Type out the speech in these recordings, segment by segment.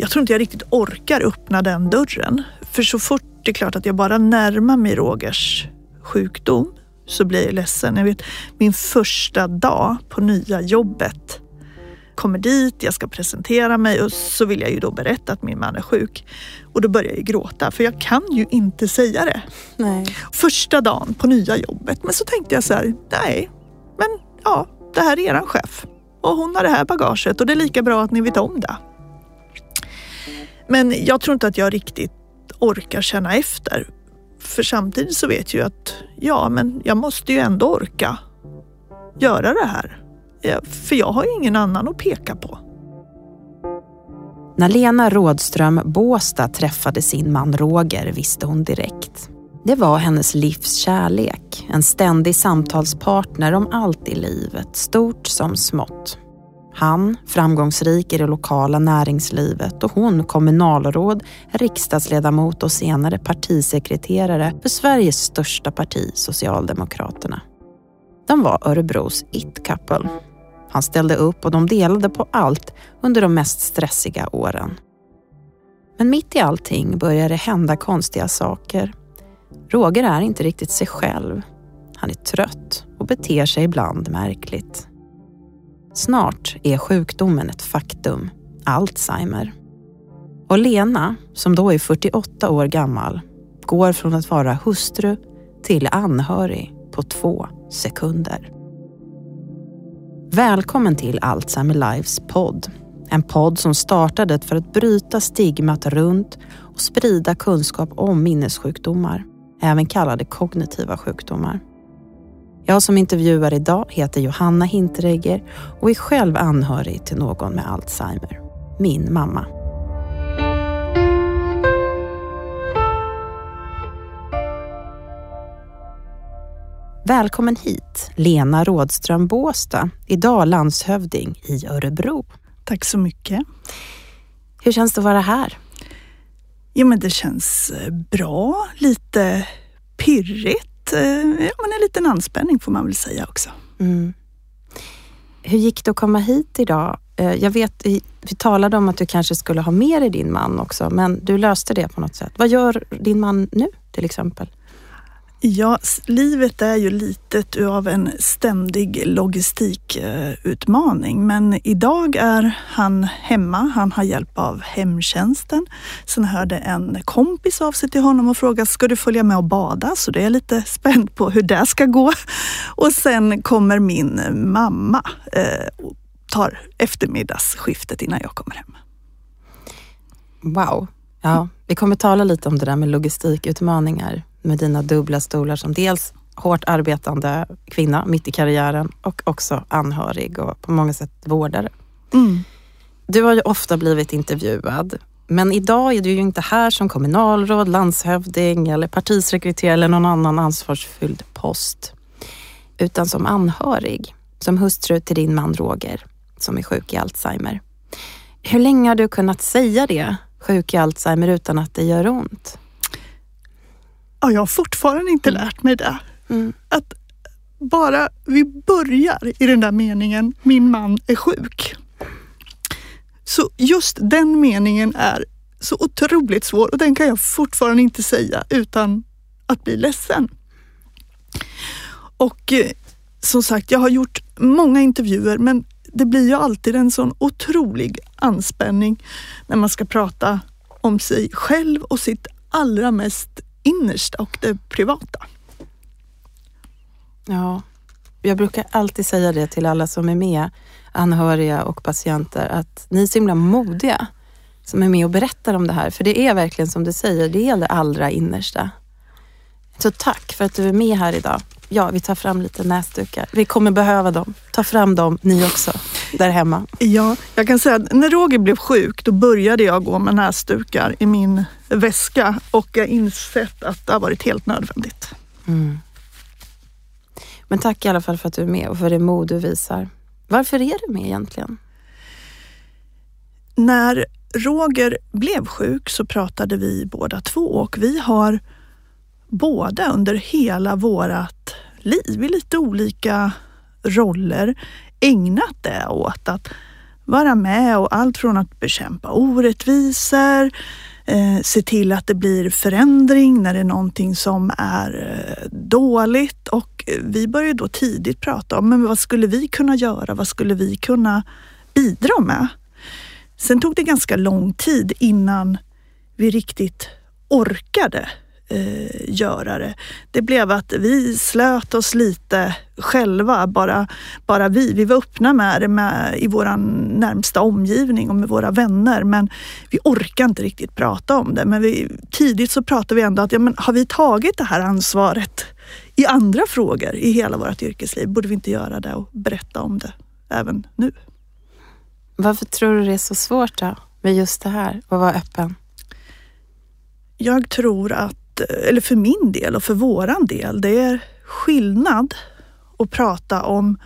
jag tror inte jag riktigt orkar öppna den dörren. För så fort det är klart att jag bara närmar mig Rogers sjukdom så blir jag ledsen. Jag vet min första dag på nya jobbet kommer dit, jag ska presentera mig och så vill jag ju då berätta att min man är sjuk. Och då börjar jag gråta för jag kan ju inte säga det. Nej. Första dagen på nya jobbet. Men så tänkte jag så här, nej, men ja, det här är eran chef. Och hon har det här bagaget och det är lika bra att ni vet om det. Men jag tror inte att jag riktigt orkar känna efter. För samtidigt så vet jag att ja, men jag måste ju ändå orka göra det här. För jag har ju ingen annan att peka på. När Lena Rådström Båsta träffade sin man Roger visste hon direkt. Det var hennes livs kärlek, en ständig samtalspartner om allt i livet, stort som smått. Han framgångsrik i det lokala näringslivet och hon kommunalråd, riksdagsledamot och senare partisekreterare för Sveriges största parti, Socialdemokraterna. De var Örebros it-couple. Han ställde upp och de delade på allt under de mest stressiga åren. Men mitt i allting börjar det hända konstiga saker. Roger är inte riktigt sig själv. Han är trött och beter sig ibland märkligt. Snart är sjukdomen ett faktum, Alzheimer. Och Lena, som då är 48 år gammal, går från att vara hustru till anhörig på två sekunder. Välkommen till Alzheimer Lives podd. En podd som startade för att bryta stigmat runt och sprida kunskap om minnessjukdomar, även kallade kognitiva sjukdomar. Jag som intervjuar idag heter Johanna Hinteregger och är själv anhörig till någon med Alzheimer. Min mamma. Välkommen hit, Lena Rådström Båstad, idag landshövding i Örebro. Tack så mycket. Hur känns det att vara här? Jo, men det känns eh, bra, lite pirrigt. Eh, ja, men en liten anspänning får man väl säga också. Mm. Hur gick det att komma hit idag? Eh, jag vet, vi talade om att du kanske skulle ha med dig din man också, men du löste det på något sätt. Vad gör din man nu till exempel? Ja, livet är ju litet av en ständig logistikutmaning. Men idag är han hemma. Han har hjälp av hemtjänsten. Sen hörde en kompis av sig till honom och frågade, ska du följa med och bada? Så det är lite spänd på hur det ska gå. Och sen kommer min mamma eh, och tar eftermiddagsskiftet innan jag kommer hem. Wow. Ja, vi kommer tala lite om det där med logistikutmaningar med dina dubbla stolar som dels hårt arbetande kvinna mitt i karriären och också anhörig och på många sätt vårdare. Mm. Du har ju ofta blivit intervjuad, men idag är du ju inte här som kommunalråd, landshövding eller partisekreterare eller någon annan ansvarsfylld post, utan som anhörig, som hustru till din man Roger som är sjuk i Alzheimer. Hur länge har du kunnat säga det, sjuk i Alzheimer, utan att det gör ont? Ja, jag har fortfarande inte mm. lärt mig det. Mm. Att bara vi börjar i den där meningen, min man är sjuk. Så just den meningen är så otroligt svår och den kan jag fortfarande inte säga utan att bli ledsen. Och eh, som sagt, jag har gjort många intervjuer men det blir ju alltid en sån otrolig anspänning när man ska prata om sig själv och sitt allra mest innersta och det privata. Ja, jag brukar alltid säga det till alla som är med, anhöriga och patienter, att ni är så himla modiga som är med och berättar om det här. För det är verkligen som du säger, det är det allra innersta. Så tack för att du är med här idag. Ja, vi tar fram lite näsdukar. Vi kommer behöva dem. Ta fram dem ni också, där hemma. Ja, jag kan säga att när Roger blev sjuk, då började jag gå med näsdukar i min väska och jag insett att det har varit helt nödvändigt. Mm. Men tack i alla fall för att du är med och för det mod du visar. Varför är du med egentligen? När Roger blev sjuk så pratade vi båda två och vi har båda under hela vårat liv i lite olika roller ägnat det åt att vara med och allt från att bekämpa orättvisor, eh, se till att det blir förändring när det är någonting som är eh, dåligt och eh, vi började då tidigt prata om men vad skulle vi kunna göra? Vad skulle vi kunna bidra med? Sen tog det ganska lång tid innan vi riktigt orkade eh, göra det. Det blev att vi slöt oss lite själva, bara, bara vi. Vi var öppna med det med, i vår närmsta omgivning och med våra vänner men vi orkade inte riktigt prata om det. Men vi, tidigt så pratade vi ändå att ja, men har vi tagit det här ansvaret i andra frågor i hela vårt yrkesliv, borde vi inte göra det och berätta om det även nu? Varför tror du det är så svårt då, med just det här, att vara öppen? Jag tror att eller för min del och för våran del, det är skillnad att prata om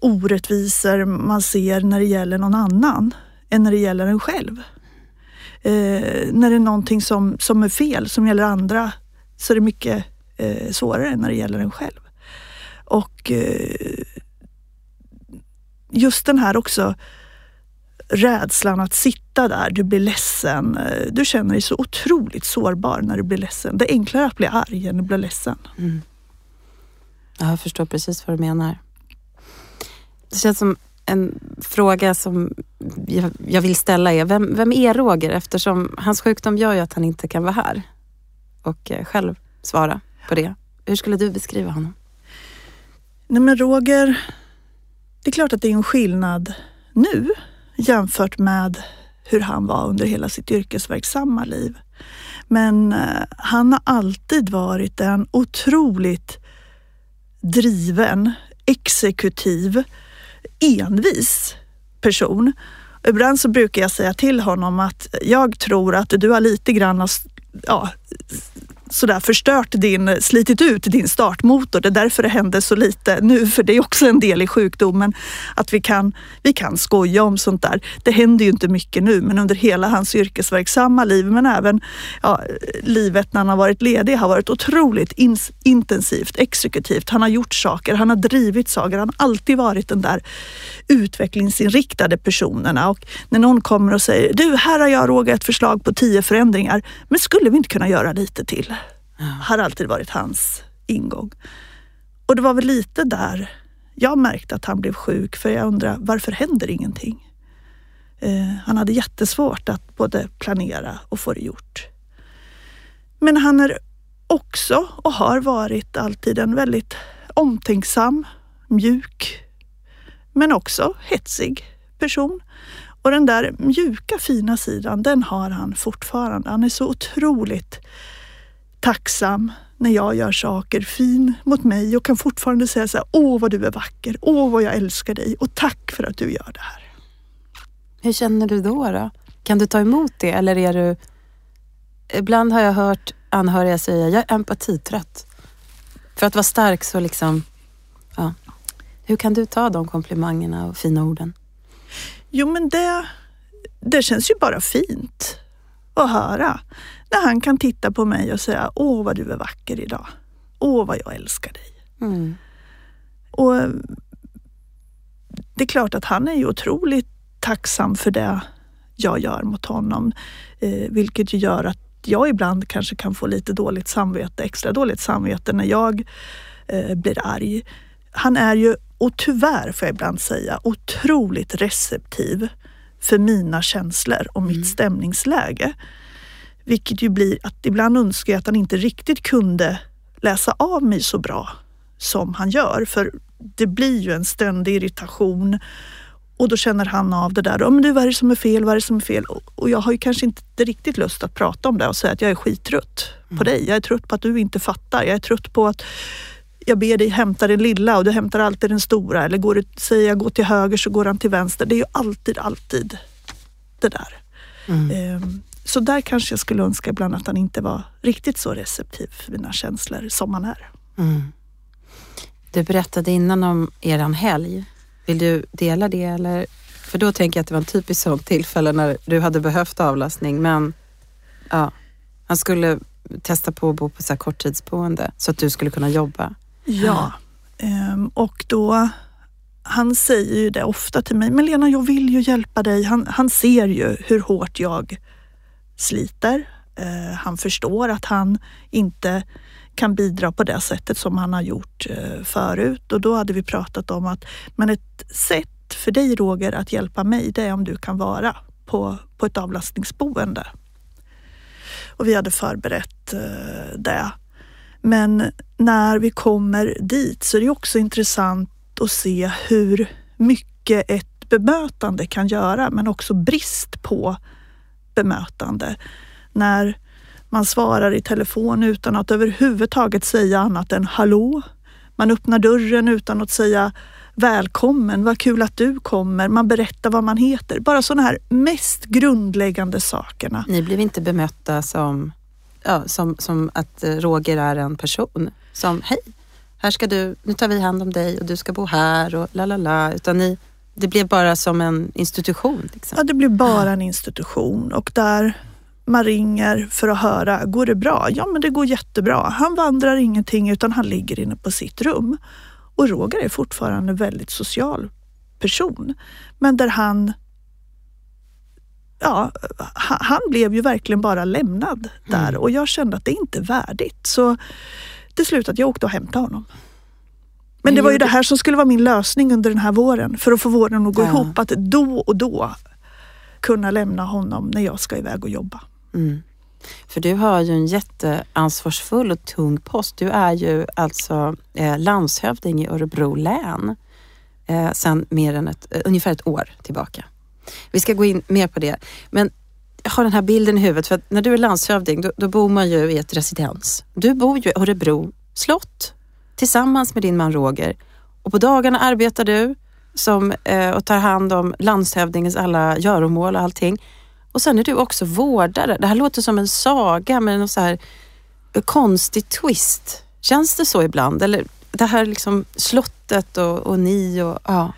orättvisor man ser när det gäller någon annan än när det gäller en själv. Eh, när det är någonting som, som är fel, som gäller andra, så är det mycket eh, svårare än när det gäller en själv. Och eh, just den här också rädslan att sitta där, du blir ledsen. Eh, du känner dig så otroligt sårbar när du blir ledsen. Det är enklare att bli arg än att bli ledsen. Mm. Jag förstår precis vad du menar. Det känns som en fråga som jag, jag vill ställa är, vem, vem är Roger? Eftersom hans sjukdom gör ju att han inte kan vara här och eh, själv svara på det. Hur skulle du beskriva honom? Nej men Roger, det är klart att det är en skillnad nu jämfört med hur han var under hela sitt yrkesverksamma liv. Men eh, han har alltid varit en otroligt driven, exekutiv, envis person. Ibland så brukar jag säga till honom att jag tror att du har lite grann ja, sådär förstört din, slitit ut din startmotor. Det är därför det händer så lite nu, för det är också en del i sjukdomen. Att vi kan, vi kan skoja om sånt där. Det händer ju inte mycket nu, men under hela hans yrkesverksamma liv, men även ja, livet när han har varit ledig, har varit otroligt in, intensivt, exekutivt. Han har gjort saker, han har drivit saker. Han har alltid varit den där utvecklingsinriktade personerna. Och när någon kommer och säger, du, här har jag Roger ett förslag på tio förändringar, men skulle vi inte kunna göra lite till? Ja. Har alltid varit hans ingång. Och det var väl lite där jag märkte att han blev sjuk för jag undrar varför händer ingenting? Eh, han hade jättesvårt att både planera och få det gjort. Men han är också och har varit alltid en väldigt omtänksam, mjuk, men också hetsig person. Och den där mjuka fina sidan, den har han fortfarande. Han är så otroligt tacksam när jag gör saker fin mot mig och kan fortfarande säga så här, åh vad du är vacker, åh vad jag älskar dig och tack för att du gör det här. Hur känner du då? då? Kan du ta emot det eller är du... Ibland har jag hört anhöriga säga, jag är empatitrött. För att vara stark så liksom, ja. Hur kan du ta de komplimangerna och fina orden? Jo men det, det känns ju bara fint att höra. När han kan titta på mig och säga, åh vad du är vacker idag. Åh vad jag älskar dig. Mm. Och Det är klart att han är ju otroligt tacksam för det jag gör mot honom. Eh, vilket ju gör att jag ibland kanske kan få lite dåligt samvete, extra dåligt samvete när jag eh, blir arg. Han är ju, och tyvärr får jag ibland säga, otroligt receptiv för mina känslor och mitt mm. stämningsläge. Vilket ju blir att ibland önskar jag att han inte riktigt kunde läsa av mig så bra som han gör. För det blir ju en ständig irritation och då känner han av det där. Oh, men du, vad är det som är fel? Vad är det som är fel? Och jag har ju kanske inte riktigt lust att prata om det och säga att jag är skittrött mm. på dig. Jag är trött på att du inte fattar. Jag är trött på att jag ber dig hämta den lilla och du hämtar alltid den stora. Eller går du, säger jag gå till höger så går han till vänster. Det är ju alltid, alltid det där. Mm. Um, så där kanske jag skulle önska ibland att han inte var riktigt så receptiv för mina känslor som han är. Mm. Du berättade innan om eran helg. Vill du dela det eller? För då tänker jag att det var en typisk sånt tillfälle när du hade behövt avlastning men ja, han skulle testa på att bo på så här korttidsboende så att du skulle kunna jobba. Ja, ehm, och då han säger ju det ofta till mig. Men Lena, jag vill ju hjälpa dig. Han, han ser ju hur hårt jag sliter. Eh, han förstår att han inte kan bidra på det sättet som han har gjort eh, förut. Och då hade vi pratat om att men ett sätt för dig Roger att hjälpa mig det är om du kan vara på, på ett avlastningsboende. Och vi hade förberett eh, det. Men när vi kommer dit så är det också intressant att se hur mycket ett bemötande kan göra men också brist på bemötande. När man svarar i telefon utan att överhuvudtaget säga annat än hallå. Man öppnar dörren utan att säga välkommen, vad kul att du kommer. Man berättar vad man heter. Bara sådana här mest grundläggande sakerna. Ni blev inte bemötta som, ja, som, som att Roger är en person. Som hej, här ska du, nu tar vi hand om dig och du ska bo här och la la la. Utan ni, det blev bara som en institution. Liksom. Ja, det blev bara en institution och där man ringer för att höra, går det bra? Ja, men det går jättebra. Han vandrar ingenting utan han ligger inne på sitt rum. Och Roger är fortfarande en väldigt social person. Men där han Ja, han blev ju verkligen bara lämnad där mm. och jag kände att det inte är värdigt. Så det slutade att jag åkte och hämtade honom. Men det var ju det här som skulle vara min lösning under den här våren för att få våren att gå ja. ihop. Att då och då kunna lämna honom när jag ska iväg och jobba. Mm. För du har ju en jätteansvarsfull och tung post. Du är ju alltså eh, landshövding i Örebro län eh, sedan mer än ett, eh, ungefär ett år tillbaka. Vi ska gå in mer på det. Men jag har den här bilden i huvudet för att när du är landshövding då, då bor man ju i ett residens. Du bor ju i Örebro slott tillsammans med din man Roger och på dagarna arbetar du som, eh, och tar hand om landshövdingens alla göromål och allting. Och sen är du också vårdare. Det här låter som en saga med någon så här eh, konstig twist. Känns det så ibland? Eller det här liksom slottet och, och ni och ja.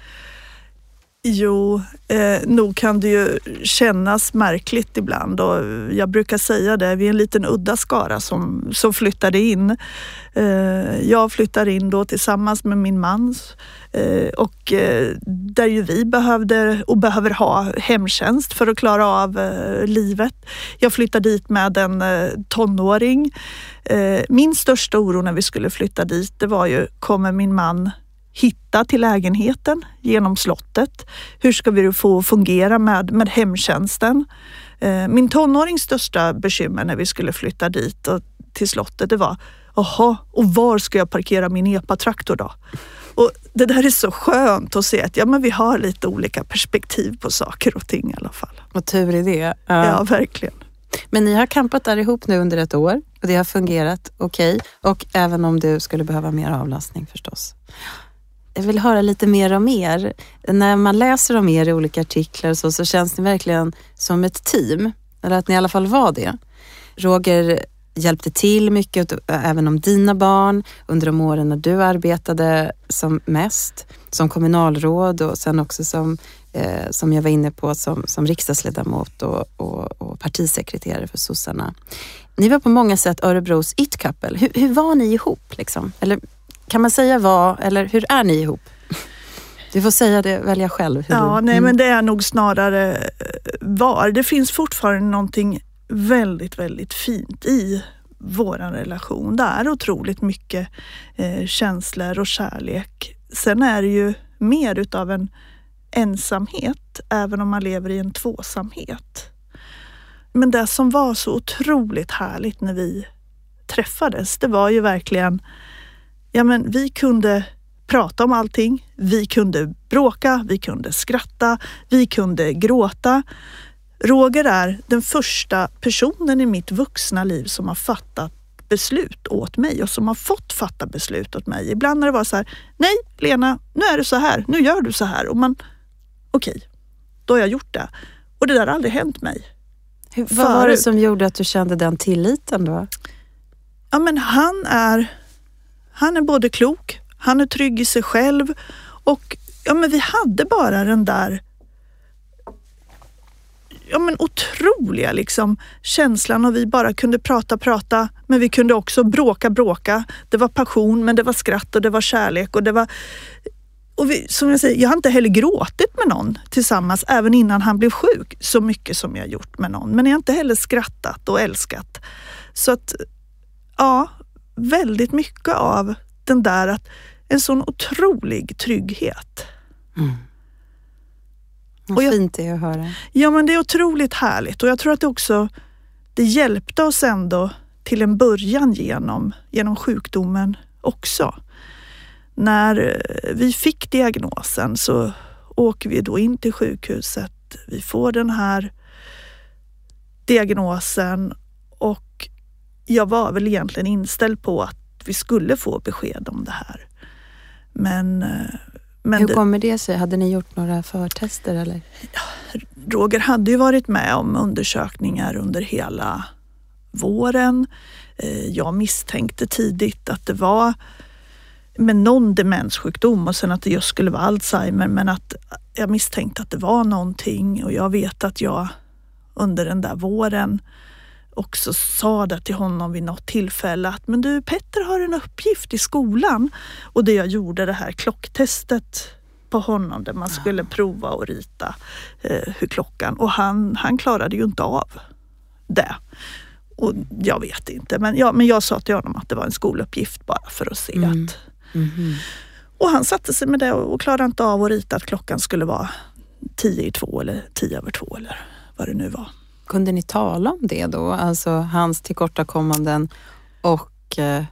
Jo, eh, nog kan det ju kännas märkligt ibland och jag brukar säga det, vi är en liten udda skara som, som flyttade in. Eh, jag flyttar in då tillsammans med min man eh, och eh, där ju vi behövde och behöver ha hemtjänst för att klara av eh, livet. Jag flyttar dit med en eh, tonåring. Eh, min största oro när vi skulle flytta dit, det var ju, kommer min man hitta till lägenheten genom slottet? Hur ska vi få fungera med, med hemtjänsten? Eh, min tonårings största bekymmer när vi skulle flytta dit och till slottet det var Jaha, och var ska jag parkera min epatraktor då? Och det där är så skönt att se att ja, men vi har lite olika perspektiv på saker och ting i alla fall. Vad tur är det. Ja. ja, verkligen. Men ni har kampat där ihop nu under ett år och det har fungerat okej. Okay. Och även om du skulle behöva mer avlastning förstås jag vill höra lite mer om er. När man läser om er i olika artiklar så, så känns ni verkligen som ett team. Eller att ni i alla fall var det. Roger hjälpte till mycket, även om dina barn under de åren när du arbetade som mest, som kommunalråd och sen också som, eh, som jag var inne på, som, som riksdagsledamot och, och, och partisekreterare för sossarna. Ni var på många sätt Örebros it-couple. Hur, hur, var ni ihop? Liksom? Eller kan man säga vad, eller hur är ni ihop? Du får säga det, välja själv. ja, du, nej mm. men det är nog snarare eh, var. Det finns fortfarande någonting väldigt, väldigt fint i vår relation. Det är otroligt mycket eh, känslor och kärlek. Sen är det ju mer utav en ensamhet, även om man lever i en tvåsamhet. Men det som var så otroligt härligt när vi träffades, det var ju verkligen ja men vi kunde prata om allting. Vi kunde bråka, vi kunde skratta, vi kunde gråta. Roger är den första personen i mitt vuxna liv som har fattat beslut åt mig och som har fått fatta beslut åt mig. Ibland när det var så här, nej Lena, nu är det så här, nu gör du så här. Och man, okej, okay, då har jag gjort det. Och det där har aldrig hänt mig. Hur, vad var det som gjorde att du kände den tilliten då? Ja men han är han är både klok, han är trygg i sig själv och ja, men vi hade bara den där ja, men otroliga liksom, känslan och vi bara kunde prata, prata, men vi kunde också bråka, bråka. Det var passion, men det var skratt och det var kärlek och det var och vi, som jag säger, jag har inte heller gråtit med någon tillsammans, även innan han blev sjuk, så mycket som jag gjort med någon. Men jag har inte heller skrattat och älskat. Så att, ja, väldigt mycket av den där att en sån otrolig trygghet. Mm. Vad fint det är att höra. Ja, men det är otroligt härligt och jag tror att det också det hjälpte oss ändå till en början genom, genom sjukdomen också. När eh, vi fick diagnosen så åker vi då in till sjukhuset. Vi får den här diagnosen och jag var väl egentligen inställd på att vi skulle få besked om det här. Men, eh, men Hur kommer det sig? Hade ni gjort några förtester eller? Roger hade ju varit med om undersökningar under hela våren. Eh, jag misstänkte tidigt att det var med någon demenssjukdom och sen att det just skulle vara Alzheimer men att jag misstänkte att det var någonting och jag vet att jag under den där våren också sa det till honom vid något tillfälle att men du Petter har en uppgift i skolan och det jag gjorde det här klocktestet på honom där man skulle prova och rita eh, hur klockan och han, han klarade ju inte av det. Och jag vet inte men, ja, men jag sa till honom att det var en skoluppgift bara för att se mm. att Mm. Och han satte sig med det och klarade inte av att rita att klockan skulle vara tio i två eller tio över två eller vad det nu var. Kunde ni tala om det då? Alltså hans tillkortakommanden och eh,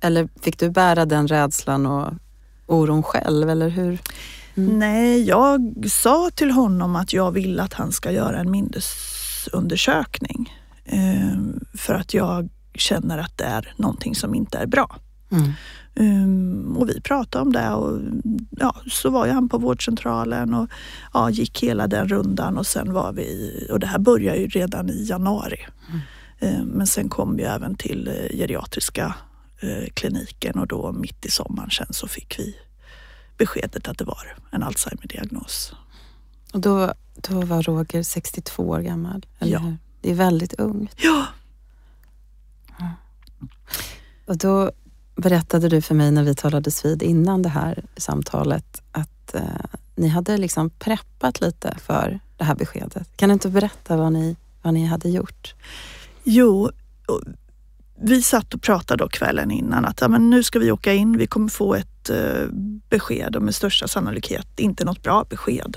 eller fick du bära den rädslan och oron själv eller hur? Mm. Nej, jag sa till honom att jag vill att han ska göra en minnesundersökning. Eh, för att jag känner att det är någonting som inte är bra. Mm. Um, och vi pratade om det och ja, så var jag han på vårdcentralen och ja, gick hela den rundan och sen var vi, och det här började ju redan i januari. Mm. Um, men sen kom vi även till uh, geriatriska uh, kliniken och då mitt i sommaren sen så fick vi beskedet att det var en Alzheimer-diagnos. Och då, då var Roger 62 år gammal? Eller? Ja. Det är väldigt ungt. Ja. Och då berättade du för mig när vi talades vid innan det här samtalet att eh, ni hade liksom preppat lite för det här beskedet. Kan du inte berätta vad ni, vad ni hade gjort? Jo, vi satt och pratade då kvällen innan att ja, men nu ska vi åka in, vi kommer få ett eh, besked och med största sannolikhet inte något bra besked.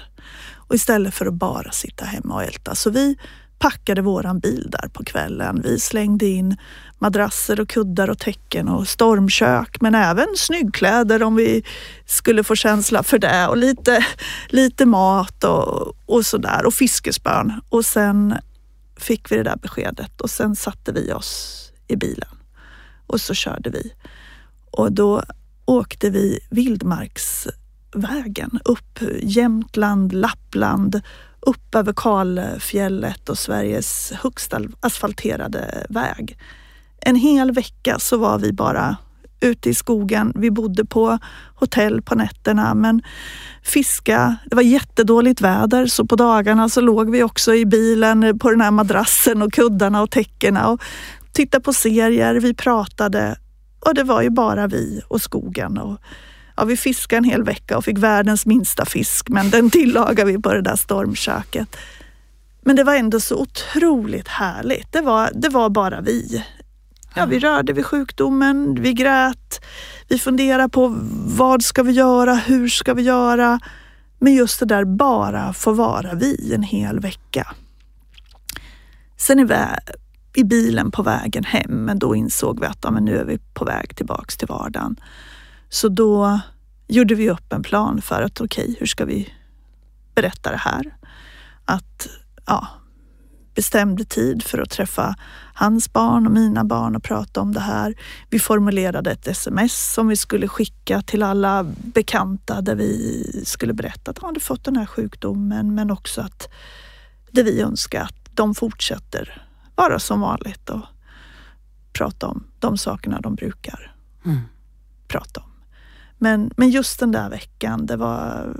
Och istället för att bara sitta hemma och älta. Så vi packade våran bil där på kvällen. Vi slängde in madrasser och kuddar och täcken och stormkök men även snyggkläder om vi skulle få känsla för det och lite, lite mat och, och sådär och fiskespön. Och sen fick vi det där beskedet och sen satte vi oss i bilen och så körde vi. Och då åkte vi vildmarksvägen upp Jämtland, Lappland upp över Kalfjället och Sveriges högst asfalterade väg. En hel vecka så var vi bara ute i skogen. Vi bodde på hotell på nätterna men fiska. Det var jättedåligt väder så på dagarna så låg vi också i bilen på den här madrassen och kuddarna och täckena och tittade på serier. Vi pratade och det var ju bara vi och skogen. Och Ja, vi fiskade en hel vecka och fick världens minsta fisk, men den tillagade vi på det där stormköket. Men det var ändå så otroligt härligt. Det var, det var bara vi. Ja, vi rörde vid sjukdomen, vi grät, vi funderade på vad ska vi göra, hur ska vi göra? Men just det där bara få vara vi en hel vecka. Sen är vi i bilen på vägen hem, men då insåg vi att ja, men nu är vi på väg tillbaks till vardagen. Så då gjorde vi upp en plan för att okej, okay, hur ska vi berätta det här? Att ja, bestämde tid för att träffa hans barn och mina barn och prata om det här. Vi formulerade ett sms som vi skulle skicka till alla bekanta där vi skulle berätta att de hade fått den här sjukdomen men också att det vi önskar att de fortsätter vara som vanligt och prata om de sakerna de brukar mm. prata om. Men, men just den där veckan, det var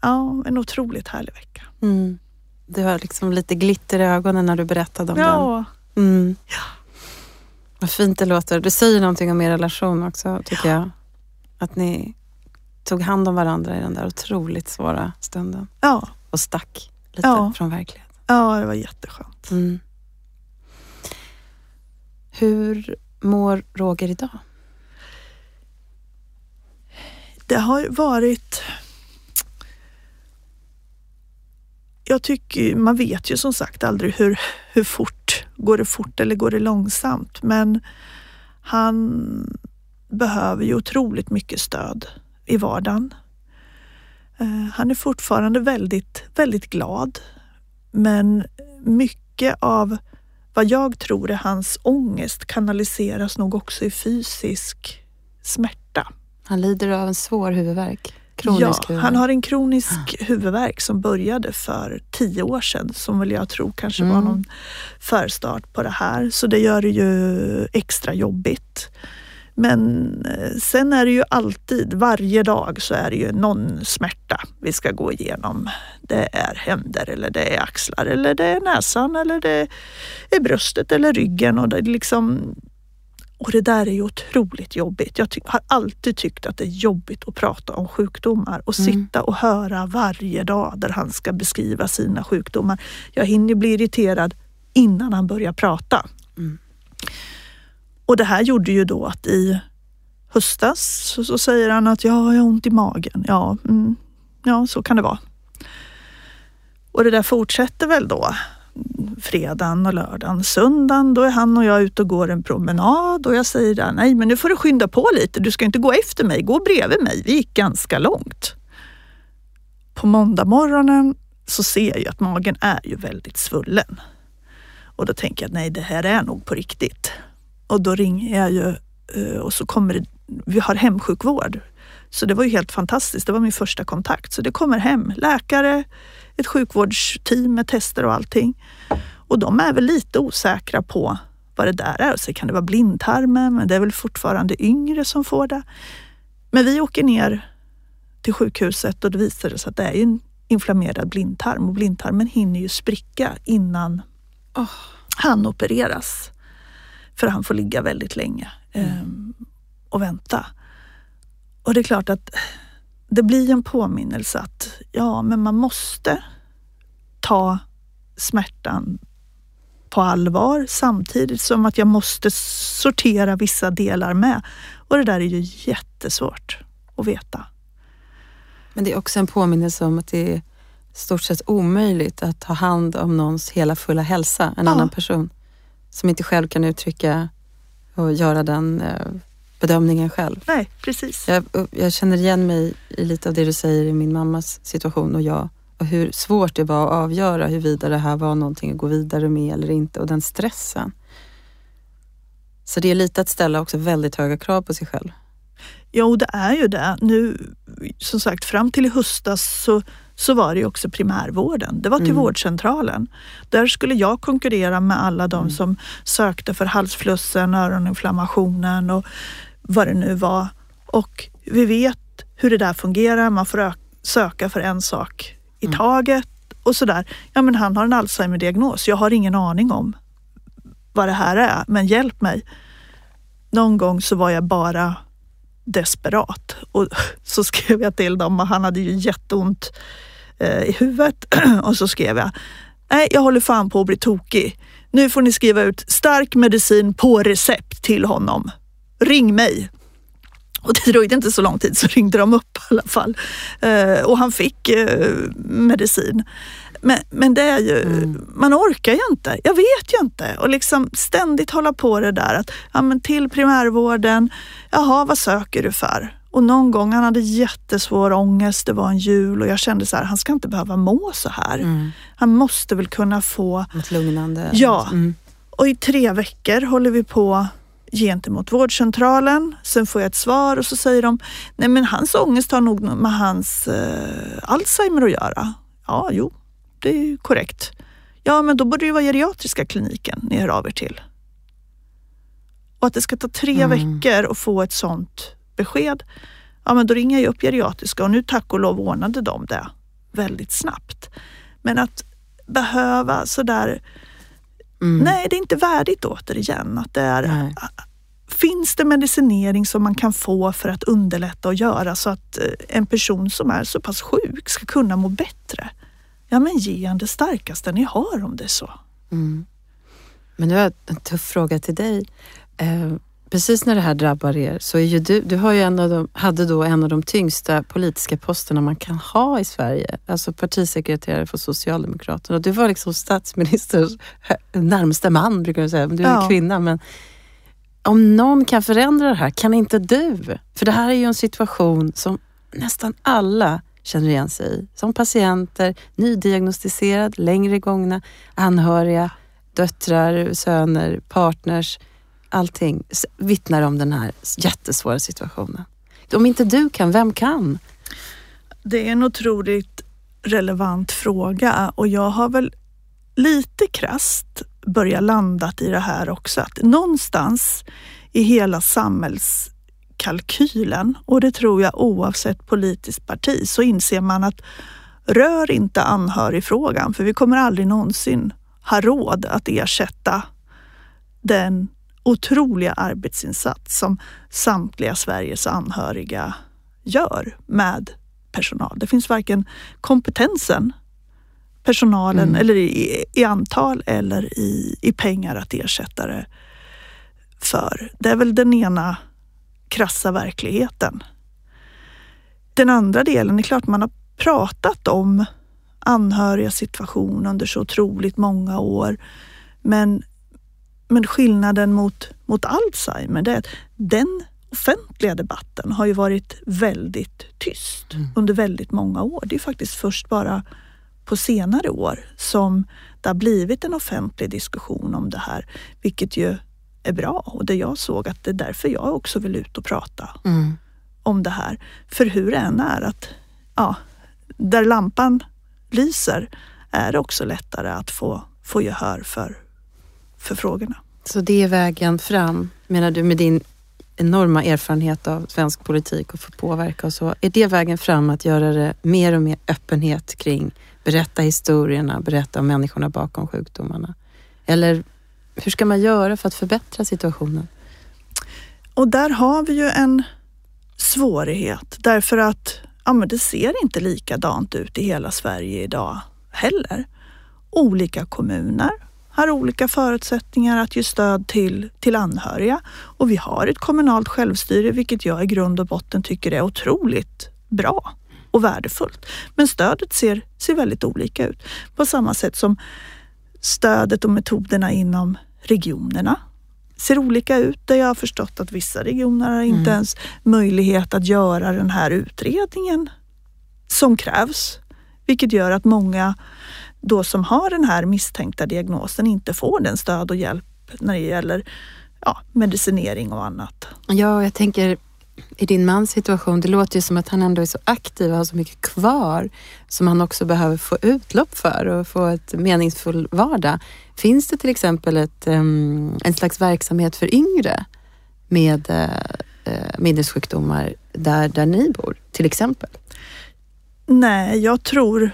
ja, en otroligt härlig vecka. Mm. Det var liksom lite glitter i ögonen när du berättade om ja. den. Mm. Ja. Vad fint det låter. Du säger någonting om er relation också, tycker ja. jag. Att ni tog hand om varandra i den där otroligt svåra stunden. Ja, Och stack lite Ja. från verkligheten. ja det var jätteskönt. Mm. Hur mår Roger idag? Det har varit... Jag tycker, man vet ju som sagt aldrig hur, hur fort, går det fort eller går det långsamt? Men han behöver ju otroligt mycket stöd i vardagen. Eh, han är fortfarande väldigt, väldigt glad. Men mycket av vad jag tror är hans ångest kanaliseras nog också i fysisk smärta. Han lider av en svår huvudvärk. Kronisk ja, huvudvärk. han har en kronisk huvudvärk som började för tio år sedan som väl jag tror kanske var Mm. någon förstart på det här. Så det gör det ju extra jobbigt. Men eh, sen är det ju alltid, varje dag så är det ju någon smärta vi ska gå igenom. Det är händer eller det är axlar eller det är näsan eller det är bröstet eller ryggen och det är liksom och det där är ju otroligt jobbigt. Jag har alltid tyckt att det är jobbigt att prata om sjukdomar och Mm. sitta och höra varje dag där han ska beskriva sina sjukdomar. Jag hinner bli irriterad innan han börjar prata. Mm. Och det här gjorde ju då att i höstas så, så säger han att ja, jag har ont i magen. Ja, mm, ja, så kan det vara. Och det där fortsätter väl då fredagen och lördagen. Söndagen då är han och jag ute och går en promenad och jag säger där, nej men nu får du skynda på lite, du ska inte gå efter mig, gå bredvid mig, vi gick ganska långt. På måndag morgonen så ser jag ju att magen är ju väldigt svullen. Och då tänker jag nej det här är nog på riktigt. Och då ringer jag ju eh, och så kommer det, vi har hemsjukvård. Så det var ju helt fantastiskt, det var min första kontakt. Så det kommer hem läkare, ett sjukvårdsteam med tester och allting. Och de är väl lite osäkra på vad det där är. Så kan det vara blindtarmen, men det är väl fortfarande yngre som får det. Men vi åker ner till sjukhuset och det visar sig att det är en inflammerad blindtarm och blindtarmen hinner ju spricka innan Åh. han opereras. För han får ligga väldigt länge ehm, och vänta. Och det är klart att det blir en påminnelse att ja, men man måste ta smärtan på allvar samtidigt som att jag måste sortera vissa delar med. Och det där är ju jättesvårt att veta. Men det är också en påminnelse om att det är stort sett omöjligt att ta hand om någons hela fulla hälsa, en Ja. annan person som inte själv kan uttrycka och göra den eh, bedömningen själv. Nej, precis. Jag, jag känner igen mig i lite av det du säger i min mammas situation och jag och hur svårt det var att avgöra huruvida det här var någonting att gå vidare med eller inte och den stressen. Så det är lite att ställa också väldigt höga krav på sig själv. Jo, det är ju det. Nu, som sagt, fram till i höstas så, så var det ju också primärvården. Det var till Mm. vårdcentralen. Där skulle jag konkurrera med alla de som sökte för halsflussen, öroninflammationen och vad det nu var. Och vi vet hur det där fungerar. Man får söka för en sak i Mm. taget och sådär. Ja, men han har en Alzheimer-diagnos. Jag har ingen aning om vad det här är, men hjälp mig. Någon gång så var jag bara desperat och så skrev jag till dem och han hade ju jätteont eh, i huvudet och så skrev jag Nej, jag håller fan på att bli tokig. Nu får ni skriva ut stark medicin på recept till honom. Ring mig. Och det dröjde inte så lång tid så ringde de upp i alla fall. Eh, och han fick eh, medicin. Men, men det är ju, man orkar ju inte. Jag vet ju inte. Och liksom ständigt hålla på det där att ja, men till primärvården, jaha vad söker du för? Och någon gång han hade jättesvår ångest, det var en jul och jag kände så här, han ska inte behöva må så här. Mm. Han måste väl kunna få Något lugnande. Ja. Mm. och i tre veckor håller vi på gentemot vårdcentralen. Sen får jag ett svar och så säger de, nej men hans ångest har nog med hans eh, Alzheimer att göra. Ja, jo, det är korrekt. Ja, men då borde det vara geriatriska kliniken ni hör av er till. Och att det ska ta tre Mm. veckor att få ett sånt besked. Ja, men då ringer jag upp geriatriska och nu tack och lov ordnade de det väldigt snabbt. Men att behöva sådär Mm. Nej, det är inte värdigt återigen. Att det är, Nej. finns det medicinering som man kan få för att underlätta och göra så att eh, en person som är så pass sjuk ska kunna må bättre? Ja, men ge han det starkaste ni har om det är så. Mm. Men nu har jag en tuff fråga till dig. Precis när det här drabbar er så är ju du, du har ju en av de, hade då en av de tyngsta politiska posterna man kan ha i Sverige. Alltså partisekreterare för Socialdemokraterna. Du var liksom statsministers närmsta man brukar jag säga. Du är ja. kvinna men om någon kan förändra det här, kan inte du? För det här är ju en situation som nästan alla känner igen sig i. Som patienter, nydiagnostiserad, längre gångna, anhöriga, döttrar, söner, partners. Allting vittnar om den här jättesvåra situationen. Om inte du kan, vem kan? Det är en otroligt relevant fråga och jag har väl lite krast börjat landat i det här också. Att någonstans i hela samhällskalkylen, och det tror jag oavsett politiskt parti, så inser man att rör inte anhörigfrågan för vi kommer aldrig någonsin ha råd att ersätta den otroliga arbetsinsats som samtliga Sveriges anhöriga gör med personal. Det finns varken kompetensen, personalen mm. eller i, i, antal eller i, i pengar att ersätta det för. Det är väl den ena krassa verkligheten. Den andra delen är klart man har pratat om anhöriga situation under så otroligt många år. Men, men skillnaden mot, mot Alzheimer det är att den offentliga debatten har ju varit väldigt tyst mm. under väldigt många år. Det är faktiskt först bara på senare år som det har blivit en offentlig diskussion om det här, vilket ju är bra och det jag såg att det är därför jag också vill ut och prata mm. om det här. För hur det än är att, ja, där lampan lyser är det också lättare att få, få gehör för, för frågorna. Så det är vägen fram, menar du, med din enorma erfarenhet av svensk politik och få påverka och så. Är det vägen fram att göra det mer och mer öppenhet kring berätta historierna, berätta om människorna bakom sjukdomarna? Eller hur ska man göra för att förbättra situationen? Och där har vi ju en svårighet därför att ja, men det ser inte likadant ut i hela Sverige idag heller. Olika kommuner har olika förutsättningar att ge stöd till, till anhöriga och vi har ett kommunalt självstyre vilket jag i grund och botten tycker är otroligt bra och värdefullt. Men stödet ser, ser väldigt olika ut. På samma sätt som stödet och metoderna inom regionerna ser olika ut. Där jag har förstått att vissa regioner har inte mm. ens möjlighet att göra den här utredningen som krävs. Vilket gör att många då som har den här misstänkta diagnosen inte får den stöd och hjälp när det gäller ja, medicinering och annat. Ja, jag tänker i din mans situation, det låter ju som att han ändå är så aktiv och har så mycket kvar som han också behöver få utlopp för och få ett meningsfull vardag. Finns det till exempel ett, en slags verksamhet för yngre med uh, minnessjukdomar där, där ni bor, till exempel? Nej, jag tror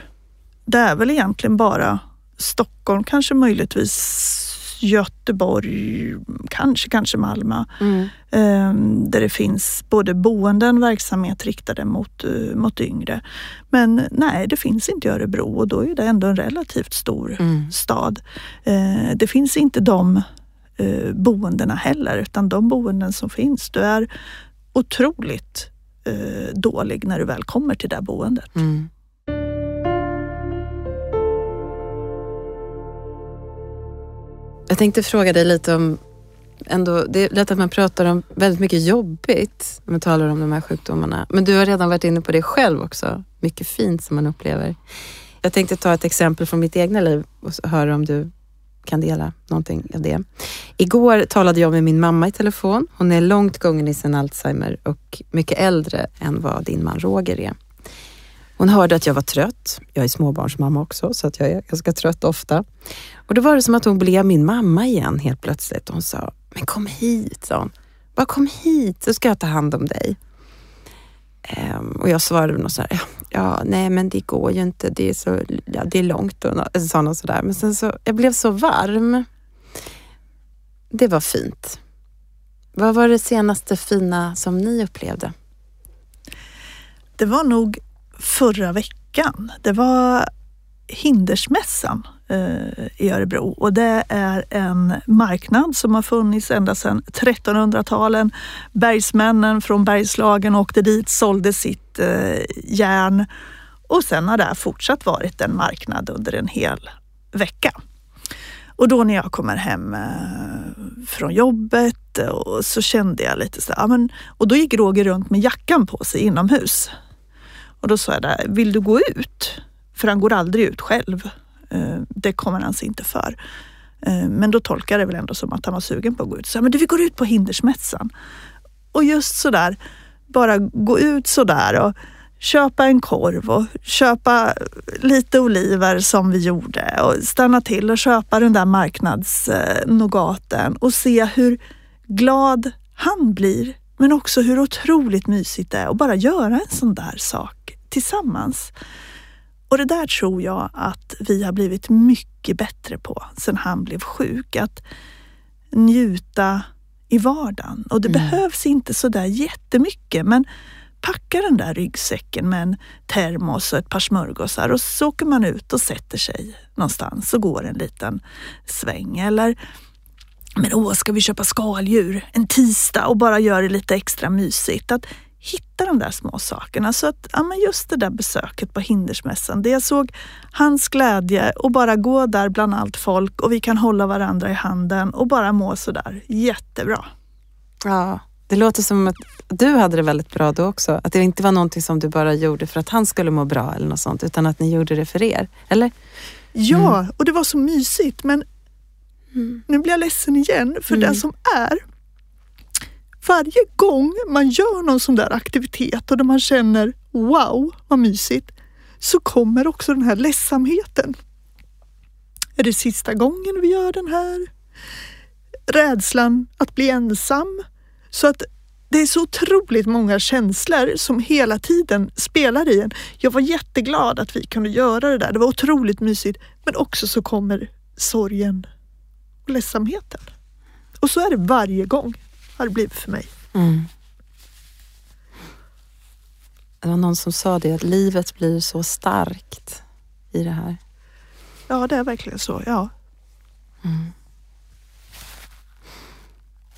det är väl egentligen bara Stockholm, kanske möjligtvis Göteborg, kanske, kanske Malmö. Mm. Ehm, där det finns både boenden, verksamhet riktade mot, eh, mot yngre. Men nej, det finns inte i Örebro och då är det ändå en relativt stor mm. stad. Ehm, det finns inte de eh, boendena heller utan de boenden som finns, du är otroligt eh, dålig när du väl kommer till det boendet. Mm. Jag tänkte fråga dig lite om ändå, det är lätt att man pratar om väldigt mycket jobbigt när man talar om de här sjukdomarna. Men du har redan varit inne på det själv också. Mycket fint som man upplever. Jag tänkte ta ett exempel från mitt egna liv och höra om du kan dela någonting av det. Igår talade jag med min mamma i telefon. Hon är långt gången i sin Alzheimer och mycket äldre än vad din man Roger är. Hon hörde att jag var trött. Jag är småbarnsmamma också, så att jag är ganska trött ofta. Och då var det som att hon blev min mamma igen helt plötsligt. Hon sa, men kom hit, sa hon. Bara kom hit så ska jag ta hand om dig. Um, och jag svarade något sådär, ja, ja, nej men det går ju inte, det är, så, ja, det är långt och sa något sådär. Men sen så, jag blev så varm. Det var fint. Vad var det senaste fina som ni upplevde? Det var nog förra veckan. Det var Hindersmässan eh, i Örebro och det är en marknad som har funnits ända sedan 1300-talen. Bergsmännen från Bergslagen åkte dit, sålde sitt eh, järn och sen har det fortsatt varit en marknad under en hel vecka. Och då när jag kommer hem eh, från jobbet och så kände jag lite så här, men, och då gick Roger runt med jackan på sig inomhus. Och då sa jag där, vill du gå ut? För han går aldrig ut själv. Eh, det kommer han sig inte för. Eh, men då tolkar det väl ändå som att han var sugen på att gå ut. Så men du, vi går ut på Hindersmässan. Och just sådär, bara gå ut sådär och köpa en korv och köpa lite oliver som vi gjorde och stanna till och köpa den där marknadsnogaten och se hur glad han blir men också hur otroligt mysigt det är att bara göra en sån där sak tillsammans. Och det där tror jag att vi har blivit mycket bättre på sedan han blev sjuk. Att njuta i vardagen. Och det mm. behövs inte så där jättemycket men packa den där ryggsäcken med en termos och ett par smörgåsar och så åker man ut och sätter sig någonstans och går en liten sväng. Eller men åh, ska vi köpa skaldjur en tisdag och bara göra det lite extra mysigt? Att hitta de där små sakerna. Så att ja, men just det där besöket på Hindersmässan, det jag såg hans glädje och bara gå där bland allt folk och vi kan hålla varandra i handen och bara må sådär jättebra. Ja, det låter som att du hade det väldigt bra då också. Att det inte var någonting som du bara gjorde för att han skulle må bra eller något sånt, utan att ni gjorde det för er. Eller? Ja, mm. och det var så mysigt. Men mm. nu blir jag ledsen igen, för mm. det som är varje gång man gör någon sån där aktivitet och där man känner wow, vad mysigt, så kommer också den här ledsamheten. Är det sista gången vi gör den här? Rädslan att bli ensam. Så att det är så otroligt många känslor som hela tiden spelar i en. Jag var jätteglad att vi kunde göra det där. Det var otroligt mysigt. Men också så kommer sorgen och ledsamheten. Och så är det varje gång, har det blivit för mig. Mm. Det var någon som sa det, att livet blir så starkt i det här. Ja, det är verkligen så, ja. Mm.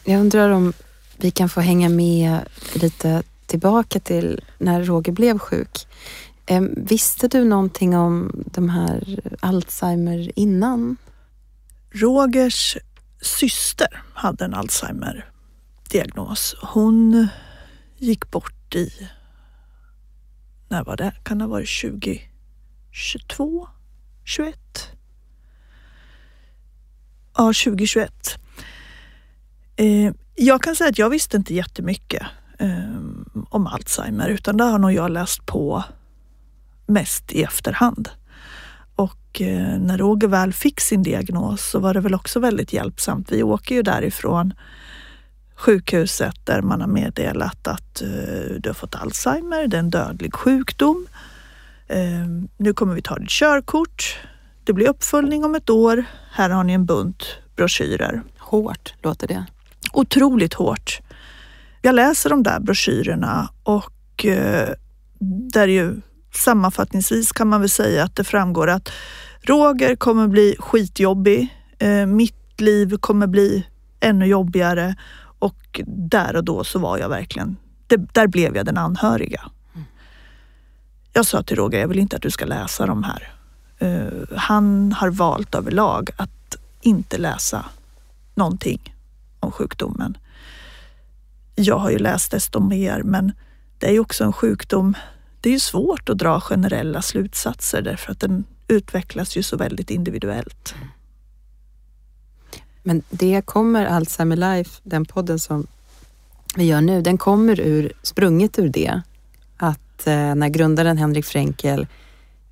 Jag undrar om vi kan få hänga med lite tillbaka till när Roger blev sjuk. Visste du någonting om de här Alzheimer innan? Rogers syster hade en diagnos. Hon gick bort i, när var det? Kan det ha varit 2022? 21? Ja, 2021. Eh, jag kan säga att jag visste inte jättemycket eh, om Alzheimer utan det har nog jag läst på mest i efterhand. Och eh, när Roger väl fick sin diagnos så var det väl också väldigt hjälpsamt. Vi åker ju därifrån sjukhuset där man har meddelat att uh, du har fått Alzheimer, det är en dödlig sjukdom. Uh, nu kommer vi ta ditt körkort. Det blir uppföljning om ett år. Här har ni en bunt broschyrer. Hårt låter det otroligt hårt. Jag läser de där broschyrerna och eh, där ju sammanfattningsvis kan man väl säga att det framgår att Roger kommer bli skitjobbig. Eh, mitt liv kommer bli ännu jobbigare och där och då så var jag verkligen, det, där blev jag den anhöriga. Jag sa till Roger, jag vill inte att du ska läsa de här. Uh, han har valt överlag att inte läsa någonting om sjukdomen. Jag har ju läst desto mer men det är ju också en sjukdom. Det är ju svårt att dra generella slutsatser därför att den utvecklas ju så väldigt individuellt. Men det kommer Alzheimer Life, den podden som vi gör nu, den kommer ur, sprunget ur det. Att eh, när grundaren Henrik Fränkel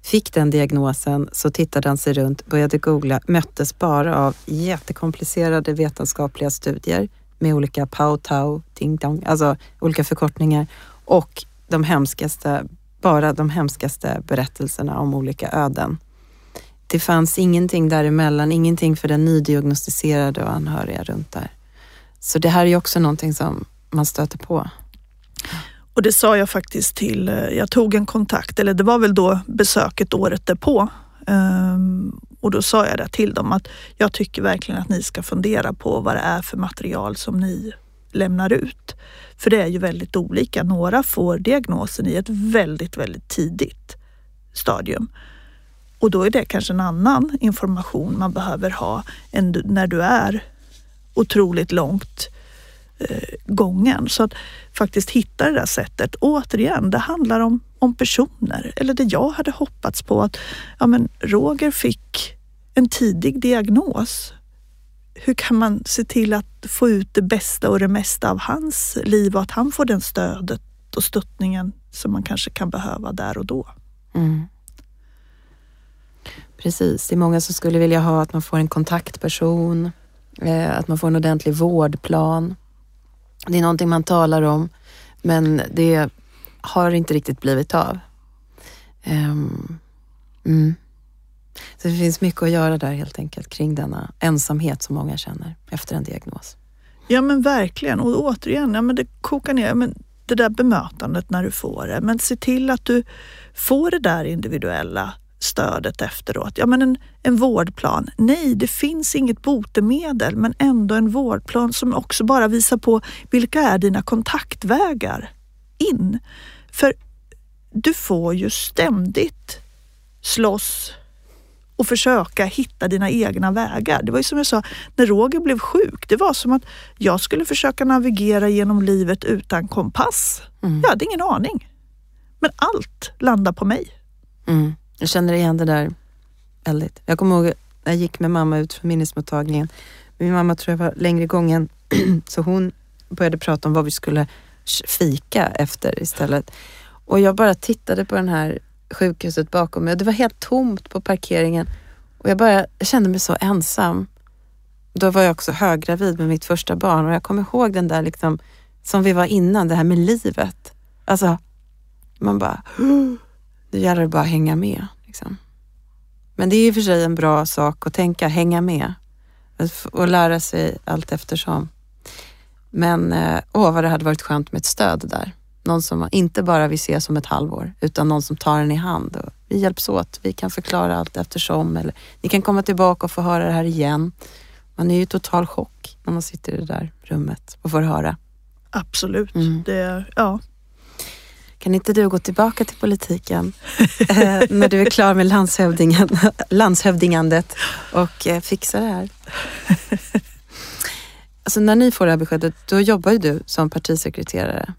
fick den diagnosen så tittade han sig runt, började googla, möttes bara av jättekomplicerade vetenskapliga studier med olika pow tau, ting, tong, alltså olika förkortningar och de hemskaste, bara de hemskaste berättelserna om olika öden. Det fanns ingenting däremellan, ingenting för den nydiagnostiserade och anhöriga runt där. Så det här är ju också någonting som man stöter på. Och det sa jag faktiskt till, eh, jag tog en kontakt, eller det var väl då besöket året därpå. Um, och då sa jag det till dem att jag tycker verkligen att ni ska fundera på vad det är för material som ni lämnar ut. För det är ju väldigt olika. Några får diagnosen i ett väldigt, väldigt tidigt stadium. Och då är det kanske en annan information man behöver ha än när du är otroligt långt eh, gången. Så att faktiskt hitta det där sättet. Återigen, det handlar om, om personer. Eller det jag hade hoppats på att ja, men Roger fick en tidig diagnos. Hur kan man se till att få ut det bästa och det mesta av hans liv och att han får den stödet och stöttningen som man kanske kan behöva där och då. Mm. Precis, det är många som skulle vilja ha att man får en kontaktperson, eh, att man får en ordentlig vårdplan. Det är någonting man talar om, men det har inte riktigt blivit av. Um, mm. Så det finns mycket att göra där helt enkelt kring denna ensamhet som många känner efter en diagnos. Ja men verkligen och återigen, ja, men det kokar ner, men det där bemötandet när du får det. Men se till att du får det där individuella stödet efteråt. Ja, men en, en vårdplan. Nej, det finns inget botemedel, men ändå en vårdplan som också bara visar på vilka är dina kontaktvägar in. För du får ju ständigt slåss och försöka hitta dina egna vägar. Det var ju som jag sa, när Roger blev sjuk, det var som att jag skulle försöka navigera genom livet utan kompass. Mm. Jag hade ingen aning. Men allt landade på mig. Mm. Jag känner igen det där väldigt. Jag kommer ihåg när jag gick med mamma ut från minnesmottagningen. Min mamma tror jag var längre gången, så hon började prata om vad vi skulle fika efter istället. Och jag bara tittade på den här sjukhuset bakom mig och det var helt tomt på parkeringen. Och jag, bara, jag kände mig så ensam. Då var jag också höggravid med mitt första barn och jag kommer ihåg den där liksom, som vi var innan, det här med livet. Alltså, man bara, det gäller bara att hänga med. Liksom. Men det är i och för sig en bra sak att tänka, hänga med och lära sig allt eftersom. Men eh, åh, vad det hade varit skönt med ett stöd där. Någon som inte bara vill se som ett halvår, utan någon som tar en i hand. Och vi hjälps åt, vi kan förklara allt eftersom. Eller ni kan komma tillbaka och få höra det här igen. Man är ju i total chock när man sitter i det där rummet och får höra. Absolut. Mm. Det, ja, kan inte du gå tillbaka till politiken eh, när du är klar med landshövdingen, landshövdingandet och eh, fixa det här? Alltså när ni får det här beskedet, då jobbar ju du som partisekreterare.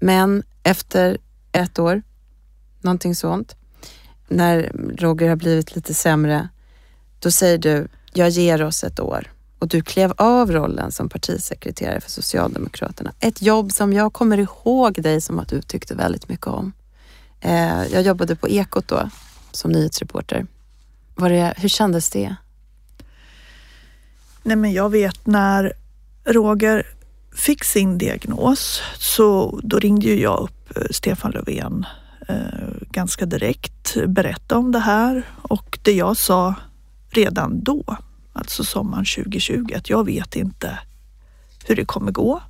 Men efter ett år, någonting sånt, när Roger har blivit lite sämre, då säger du, jag ger oss ett år och du klev av rollen som partisekreterare för Socialdemokraterna. Ett jobb som jag kommer ihåg dig som att du tyckte väldigt mycket om. Eh, jag jobbade på Ekot då som nyhetsreporter. Var det, hur kändes det? Nej men jag vet när Roger fick sin diagnos så då ringde ju jag upp eh, Stefan Löfven eh, ganska direkt, berättade om det här och det jag sa redan då alltså sommaren 2020, att jag vet inte hur det kommer gå.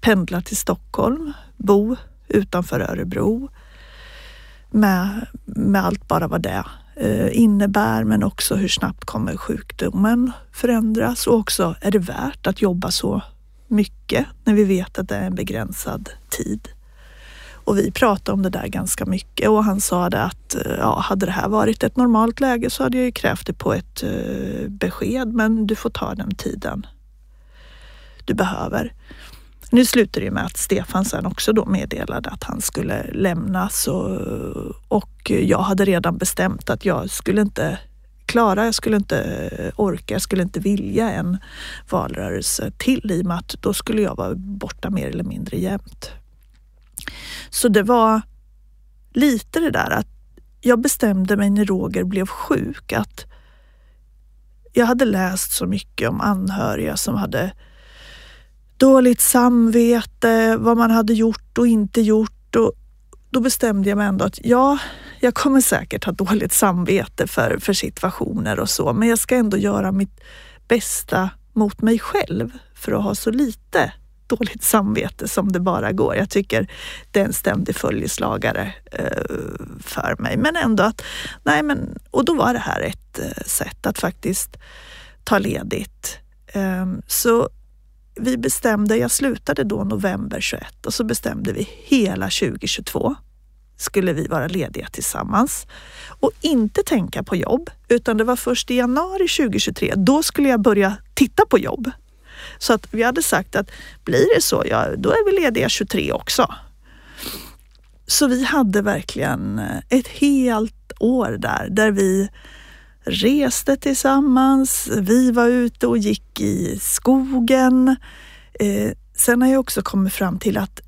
Pendla till Stockholm, bo utanför Örebro med, med allt bara vad det eh, innebär men också hur snabbt kommer sjukdomen förändras och också är det värt att jobba så mycket när vi vet att det är en begränsad tid. Och vi pratade om det där ganska mycket och han sa det att eh, ja, hade det här varit ett normalt läge så hade jag ju krävt det på ett uh, besked men du får ta den tiden du behöver. Nu slutade det med att Stefan sen också då meddelade att han skulle lämnas och, och jag hade redan bestämt att jag skulle inte klara, jag skulle inte eh, orka, jag skulle inte vilja en valrörelse till i och med att då skulle jag vara borta mer eller mindre jämt. Så det var lite det där att jag bestämde mig när Roger blev sjuk att jag hade läst så mycket om anhöriga som hade dåligt samvete, vad man hade gjort och inte gjort. Och då bestämde jag mig ändå att ja, jag kommer säkert ha dåligt samvete för, för situationer och så, men jag ska ändå göra mitt bästa mot mig själv för att ha så lite dåligt samvete som det bara går. Jag tycker det är en ständig följeslagare eh, för mig. Men ändå att, nej men, och då var det här ett eh, sätt att faktiskt ta ledigt. Eh, så vi bestämde, jag slutade då november 21 och så bestämde vi hela 2022 skulle vi vara lediga tillsammans och inte tänka på jobb utan det var först i januari 2023, då skulle jag börja titta på jobb. Så att vi hade sagt att blir det så, ja, då är vi lediga 23 också. Så vi hade verkligen ett helt år där, där vi reste tillsammans. Vi var ute och gick i skogen. Eh, sen har jag också kommit fram till att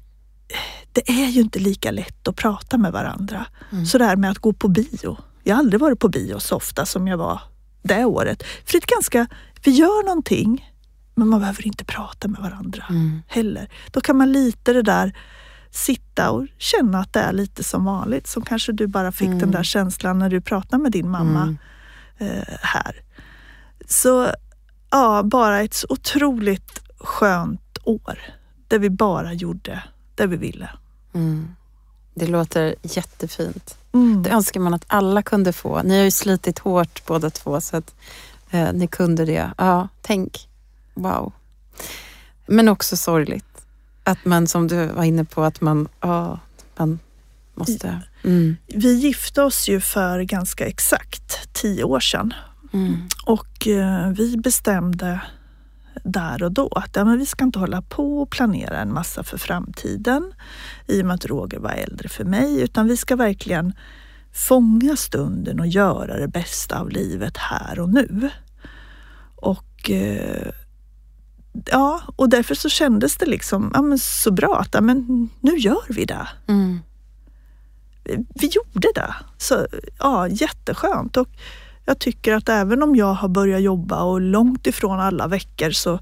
det är ju inte lika lätt att prata med varandra. Mm. Så det här med att gå på bio. Jag har aldrig varit på bio så ofta som jag var det året. För det är ganska, vi gör någonting men man behöver inte prata med varandra mm. heller. Då kan man lite det där sitta och känna att det är lite som vanligt. Som kanske du bara fick mm. den där känslan när du pratade med din mamma mm. eh, här. Så ja, bara ett så otroligt skönt år där vi bara gjorde det vi ville. Mm. Det låter jättefint. Mm. Det önskar man att alla kunde få. Ni har ju slitit hårt båda två så att eh, ni kunde det. Ja, tänk Wow. Men också sorgligt. Att man, som du var inne på, att man, ja, man måste... Mm. Vi gifte oss ju för ganska exakt tio år sedan. Mm. Och eh, vi bestämde där och då att ja, men vi ska inte hålla på och planera en massa för framtiden i och med att Roger var äldre för mig, utan vi ska verkligen fånga stunden och göra det bästa av livet här och nu. Och eh, ja, och därför så kändes det liksom ja, men så bra att ja, men nu gör vi det. Mm. Vi, vi, gjorde det. Så ja, jätteskönt. Och jag tycker att även om jag har börjat jobba och långt ifrån alla veckor så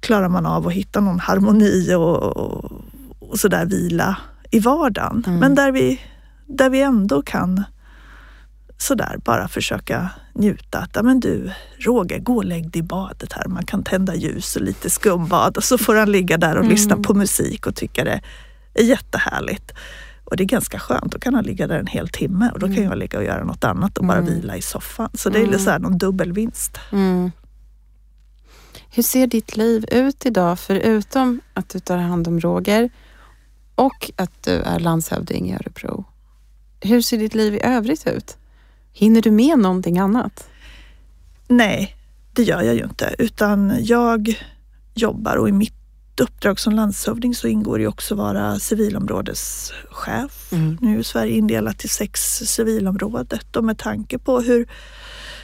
klarar man av att hitta någon harmoni och, och, och sådär vila i vardagen. Mm. Men där vi, där vi ändå kan sådär bara försöka njuta. Att, ja, men du Roger, gå och lägg dig i badet här. Man kan tända ljus och lite skumbad och så får han ligga där och mm. lyssna på musik och tycka det är jättehärligt. Och det är ganska skönt, då kan han ligga där en hel timme och då kan mm. jag ligga och göra något annat och bara mm. vila i soffan. Så det är mm. så här någon dubbelvinst. Mm. Hur ser ditt liv ut idag förutom att du tar hand om Roger och att du är landshövding i Örebro? Hur ser ditt liv i övrigt ut? Hinner du med någonting annat? Nej, det gör jag ju inte, utan jag jobbar och i mitt uppdrag som landshövding så ingår det också att vara civilområdeschef. Mm. Nu är Sverige indelat i sex civilområdet och med tanke på hur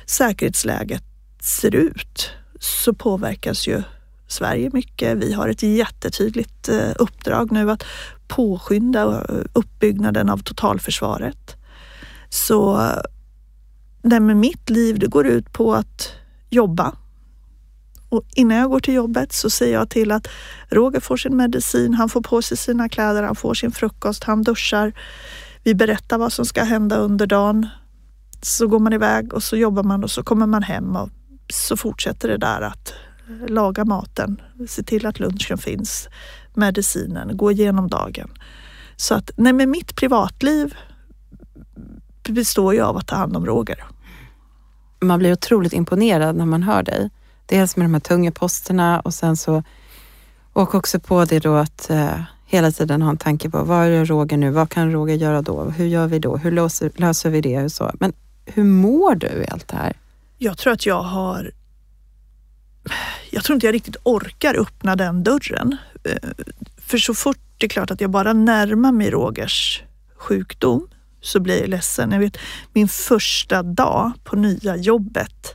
säkerhetsläget ser ut så påverkas ju Sverige mycket. Vi har ett jättetydligt eh, uppdrag nu att påskynda uppbyggnaden av totalförsvaret. Så det med mitt liv det går ut på att jobba. Och innan jag går till jobbet så säger jag till att Roger får sin medicin, han får på sig sina kläder, han får sin frukost, han duschar. Vi berättar vad som ska hända under dagen. Så går man iväg och så jobbar man och så kommer man hem och så fortsätter det där att laga maten, se till att lunchen finns, medicinen, gå igenom dagen. Så att nej, med mitt privatliv består ju av att ta hand om Roger man blir otroligt imponerad när man hör dig. Dels med de här tunga posterna och sen så och också på det då att eh, hela tiden ha en tanke på vad är Roger nu? Vad kan Roger göra då? Hur gör vi då? Hur löser, löser vi det? Och så. Men hur mår du i allt det här? Jag tror att jag har... Jag tror inte jag riktigt orkar öppna den dörren. Eh, för så fort det är klart att jag bara närmar mig Rogers sjukdom så blir jag ledsen. Jag vet min första dag på nya jobbet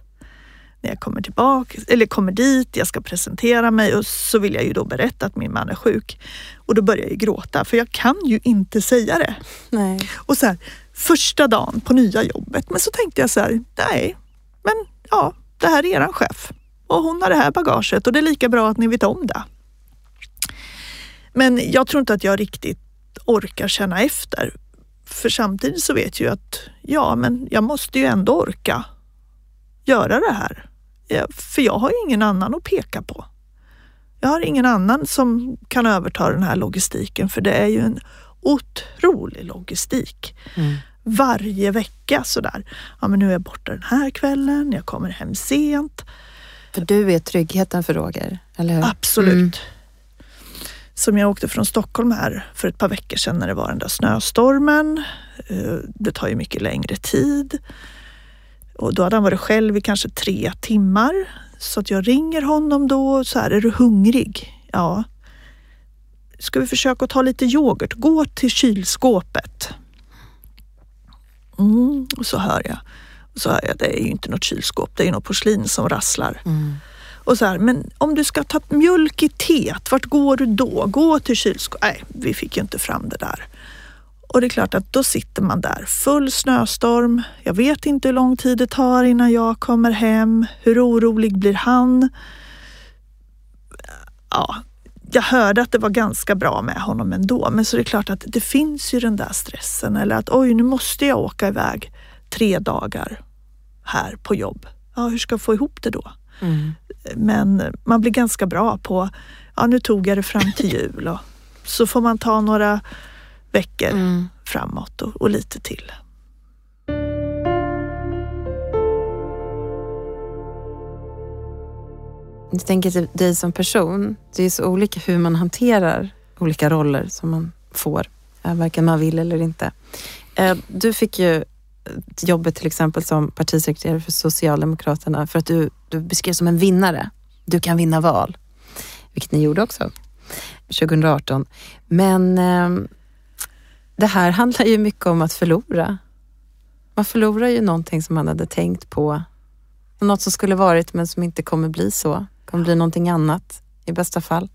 när jag kommer tillbaka, eller kommer dit, jag ska presentera mig och så vill jag ju då berätta att min man är sjuk. Och då börjar jag gråta för jag kan ju inte säga det. Nej. Och så här, första dagen på nya jobbet, men så tänkte jag så här, nej, men ja, det här är eran chef och hon har det här bagaget och det är lika bra att ni vet om det. Men jag tror inte att jag riktigt orkar känna efter för samtidigt så vet jag att ja, men jag måste ju ändå orka göra det här. För jag har ingen annan att peka på. Jag har ingen annan som kan överta den här logistiken för det är ju en otrolig logistik. Mm. Varje vecka sådär. Ja men nu är jag borta den här kvällen, jag kommer hem sent. För du är tryggheten för Roger, eller hur? Absolut. Mm. Som jag åkte från Stockholm här för ett par veckor sedan när det var den där snöstormen. Eh, det tar ju mycket längre tid. Och då hade han varit själv i kanske tre timmar. Så att jag ringer honom då så här, är du hungrig? Ja. Ska vi försöka ta lite yoghurt? Gå till kylskåpet. Mm, och så hör jag. Och så hör jag, det är ju inte något kylskåp, det är något porslin som rasslar. Mm. Och så här, men om du ska ta mjölk i teet, vart går du då? Gå till kylskåpet. Nej, vi fick ju inte fram det där. Och det är klart att då sitter man där, full snöstorm. Jag vet inte hur lång tid det tar innan jag kommer hem. Hur orolig blir han? Ja, jag hörde att det var ganska bra med honom ändå, men så är det klart att det finns ju den där stressen eller att oj, nu måste jag åka iväg tre dagar här på jobb. Ja, hur ska jag få ihop det då? Mm. Men man blir ganska bra på, ja nu tog jag det fram till jul och så får man ta några veckor mm. framåt och, och lite till. Jag tänker typ dig som person. Det är så olika hur man hanterar olika roller som man får, eh, varken man vill eller inte. Eh, du fick ju jobbet till exempel som partisekreterare för Socialdemokraterna för att du, du beskrevs som en vinnare. Du kan vinna val, vilket ni gjorde också 2018. Men eh, det här handlar ju mycket om att förlora. Man förlorar ju någonting som man hade tänkt på. Något som skulle varit men som inte kommer bli så. kommer bli någonting annat i bästa fall.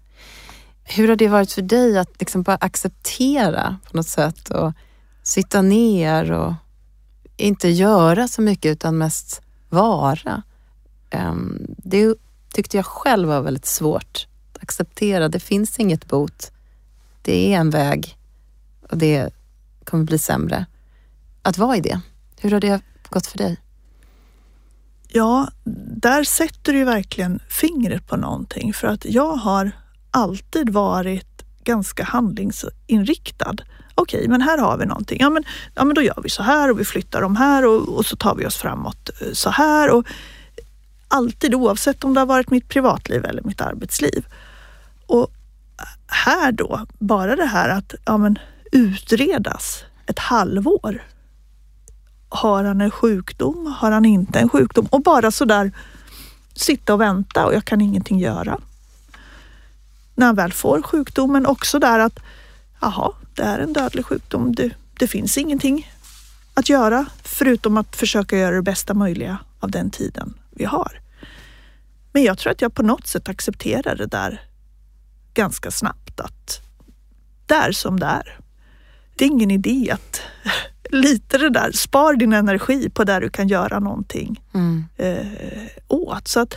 Hur har det varit för dig att liksom bara acceptera på något sätt och sitta ner och inte göra så mycket utan mest vara? Ehm, det tyckte jag själv var väldigt svårt att acceptera. Det finns inget bot. Det är en väg och det kommer bli sämre. Att vara i det, hur har det gått för dig? Ja, där sätter du verkligen fingret på någonting för att jag har alltid varit ganska handlingsinriktad. Okej, men här har vi någonting. Ja men, ja, men då gör vi så här och vi flyttar dem här och, och så tar vi oss framåt eh, så här. Och alltid oavsett om det har varit mitt privatliv eller mitt arbetsliv. Och här då, bara det här att ja, men, utredas ett halvår. Har han en sjukdom? Har han inte en sjukdom? Och bara sådär sitta och vänta och jag kan ingenting göra. När han väl får sjukdomen också där att jaha, det är en dödlig sjukdom. Det, det finns ingenting att göra förutom att försöka göra det bästa möjliga av den tiden vi har. Men jag tror att jag på något sätt accepterar det där ganska snabbt att det är som det är det är ingen idé att lite det där, spar din energi på där du kan göra någonting mm. eh, åt. Så att,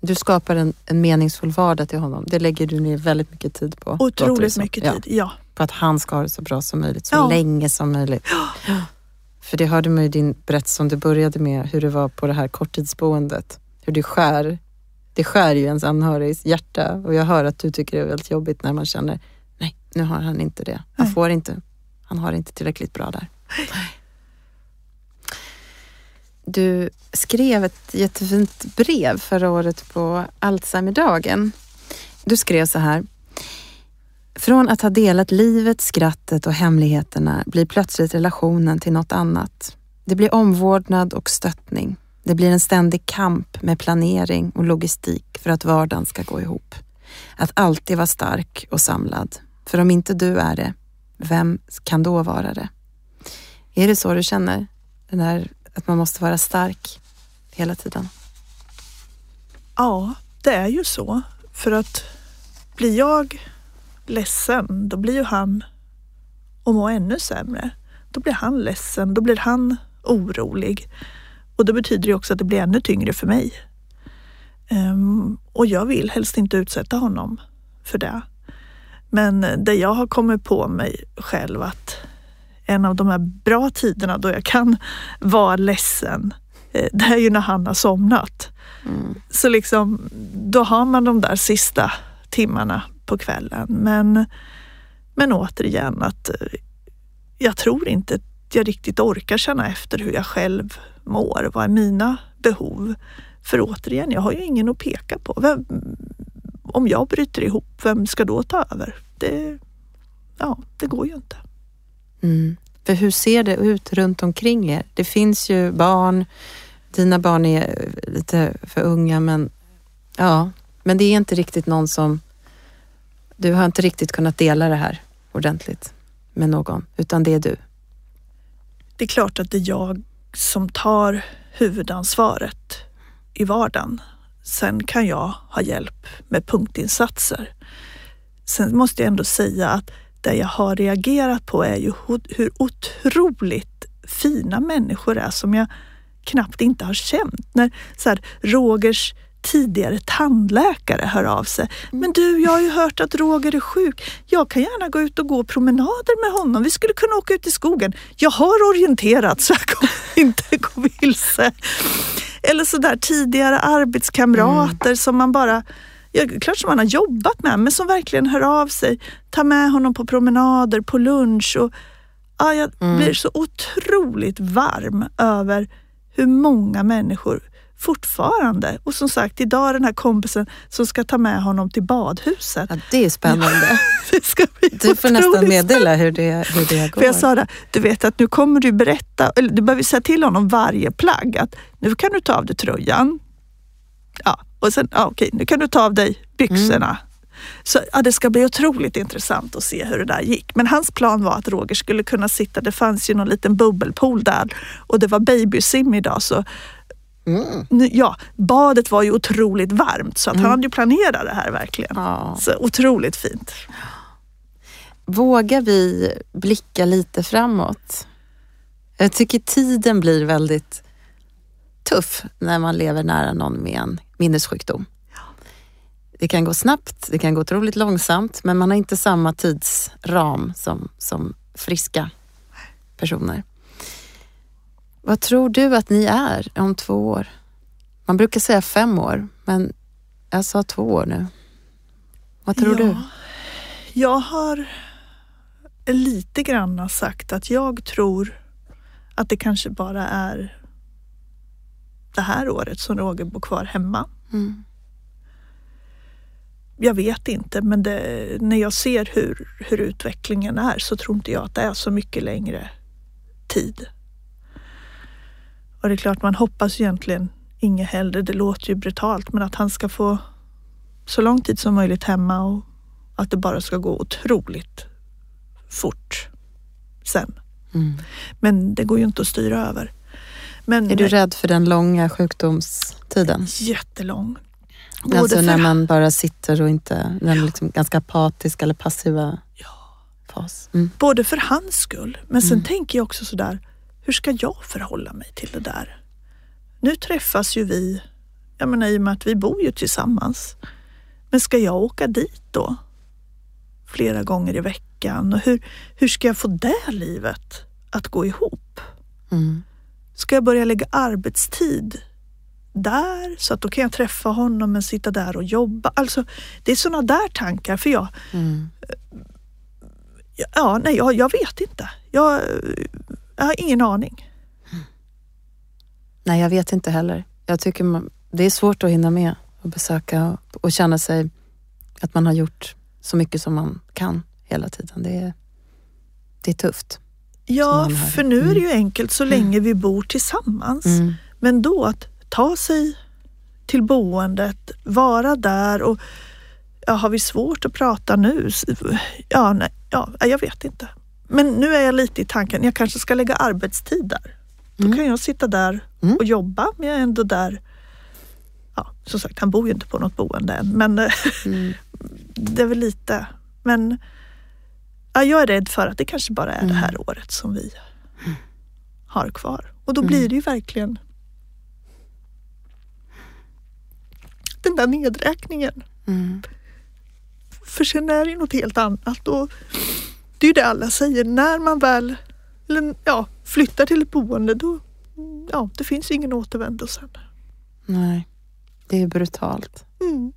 du skapar en, en meningsfull vardag till honom. Det lägger du ner väldigt mycket tid på. Otroligt mycket tid, ja. ja. På att han ska ha det så bra som möjligt, så ja. länge som möjligt. Ja. För det hörde man ju din berättelse som du började med, hur det var på det här korttidsboendet. Hur det skär. Det skär ju ens anhörigs hjärta och jag hör att du tycker det är väldigt jobbigt när man känner, nej, nu har han inte det. Han nej. får inte han har det inte tillräckligt bra där. Du skrev ett jättefint brev förra året på Alzheimerdagen. Du skrev så här. Från att ha delat livet, skrattet och hemligheterna blir plötsligt relationen till något annat. Det blir omvårdnad och stöttning. Det blir en ständig kamp med planering och logistik för att vardagen ska gå ihop. Att alltid vara stark och samlad. För om inte du är det, vem kan då vara det? Är det så du känner? Den där, att man måste vara stark hela tiden? Ja, det är ju så. För att blir jag ledsen, då blir ju han och må ännu sämre. Då blir han ledsen, då blir han orolig. Och det betyder ju också att det blir ännu tyngre för mig. Um, och jag vill helst inte utsätta honom för det. Men det jag har kommit på mig själv att en av de här bra tiderna då jag kan vara ledsen Eh, det är ju när han har somnat. Mm. Så liksom, då har man de där sista timmarna på kvällen. Men, men återigen att eh, jag tror inte att jag riktigt orkar känna efter hur jag själv mår. Vad är mina behov? För återigen, jag har ju ingen att peka på. Vem, om jag bryter ihop, vem ska då ta över? Det, ja, det går ju inte. Mm. För hur ser det ut runt omkring er? Det finns ju barn, dina barn är eh, lite för unga men ja, men det är inte riktigt någon som... Du har inte riktigt kunnat dela det här ordentligt med någon, utan det är du. Det är klart att det är jag som tar huvudansvaret i vardagen. Sen kan jag ha hjälp med punktinsatser. Sen måste jag ändå säga att det jag har reagerat på är ju hur otroligt fina människor är som jag knappt inte har känt. När så här, Rogers tidigare tandläkare hör av sig. Men du, jag har ju hört att Roger är sjuk. Jag kan gärna gå ut och gå promenader med honom. Vi skulle kunna åka ut i skogen. Jag har orienterat så jag kommer inte gå vilse. Eller så där tidigare arbetskamrater mm. som man bara ja, klart som man har jobbat med, men som verkligen hör av sig. Ta med honom på promenader, på lunch. Och, ja, jag mm. blir så otroligt varm över hur många människor fortfarande, och som sagt idag den här kompisen som ska ta med honom till badhuset. Ja, det är spännande. det ska bli du får nästan meddela hur det, hur det går. För jag sa det, du vet att nu kommer du berätta, eller du behöver säga till honom varje plagg att nu kan du ta av dig tröjan. Ja, och sen, ja, okej, nu kan du ta av dig byxorna. Mm. Så ja, det ska bli otroligt intressant att se hur det där gick. Men hans plan var att Roger skulle kunna sitta, det fanns ju någon liten bubbelpool där och det var babysim idag så Mm. Ja, badet var ju otroligt varmt så att mm. han hade ju planerat det här verkligen. Ja. Så otroligt fint. Vågar vi blicka lite framåt? Jag tycker tiden blir väldigt tuff när man lever nära någon med en minnessjukdom. Det kan gå snabbt, det kan gå otroligt långsamt, men man har inte samma tidsram som, som friska personer. Vad tror du att ni är om två år? Man brukar säga fem år, men jag sa två år nu. Vad tror ja, du? Jag har lite grann sagt att jag tror att det kanske bara är det här året som Roger bor kvar hemma. Mm. Jag vet inte, men det, när jag ser hur, hur utvecklingen är så tror inte jag att det är så mycket längre tid. Och det är klart, man hoppas egentligen inget hellre. Det låter ju brutalt, men att han ska få så lång tid som möjligt hemma och att det bara ska gå otroligt fort sen. Mm. Men det går ju inte att styra över. Men, är du rädd för den långa sjukdomstiden? Jättelång. Både alltså när man bara sitter och inte, den ja. liksom ganska apatisk eller passiva ja. fas. Mm. Både för hans skull, men sen mm. tänker jag också sådär, hur ska jag förhålla mig till det där? Nu träffas ju vi, jag menar i och med att vi bor ju tillsammans. Men ska jag åka dit då? Flera gånger i veckan och hur, hur ska jag få det livet att gå ihop? Mm. Ska jag börja lägga arbetstid där så att då kan jag träffa honom men sitta där och jobba. Alltså det är sådana där tankar för jag mm. Ja, nej, jag, jag vet inte. Jag, jag har ingen aning. Nej, jag vet inte heller. Jag tycker man, det är svårt att hinna med och besöka och, och känna sig att man har gjort så mycket som man kan hela tiden. Det är, det är tufft. Ja, för nu är det ju mm. enkelt så länge vi bor tillsammans. Mm. Men då att ta sig till boendet, vara där och ja, har vi svårt att prata nu? Ja, nej, ja, jag vet inte. Men nu är jag lite i tanken, jag kanske ska lägga arbetstid där. Då mm. kan jag sitta där mm. och jobba, men jag är ändå där. Ja, som sagt, han bor ju inte på något boende än, men mm. det är väl lite. Men ja, jag är rädd för att det kanske bara är det mm. här året som vi har kvar. Och då blir mm. det ju verkligen den där nedräkningen. Mm. För sen är det något helt annat. Och det är ju det alla säger, när man väl eller, ja, flyttar till ett boende då, ja, det finns ingen återvändo sen. Nej, det är brutalt. Mm.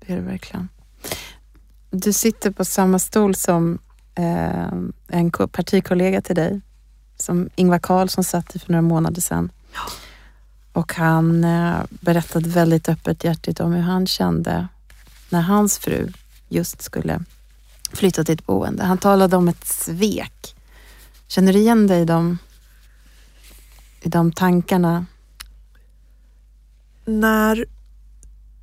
Det är det verkligen. Du sitter på samma stol som eh, en ko- partikollega till dig, som Ingvar Carlsson satt i för några månader sedan. Ja. Och han eh, berättade väldigt öppet hjärtigt om hur han kände när hans fru just skulle flytta till ett boende. Han talade om ett svek. Känner du igen dig i de, i de tankarna? När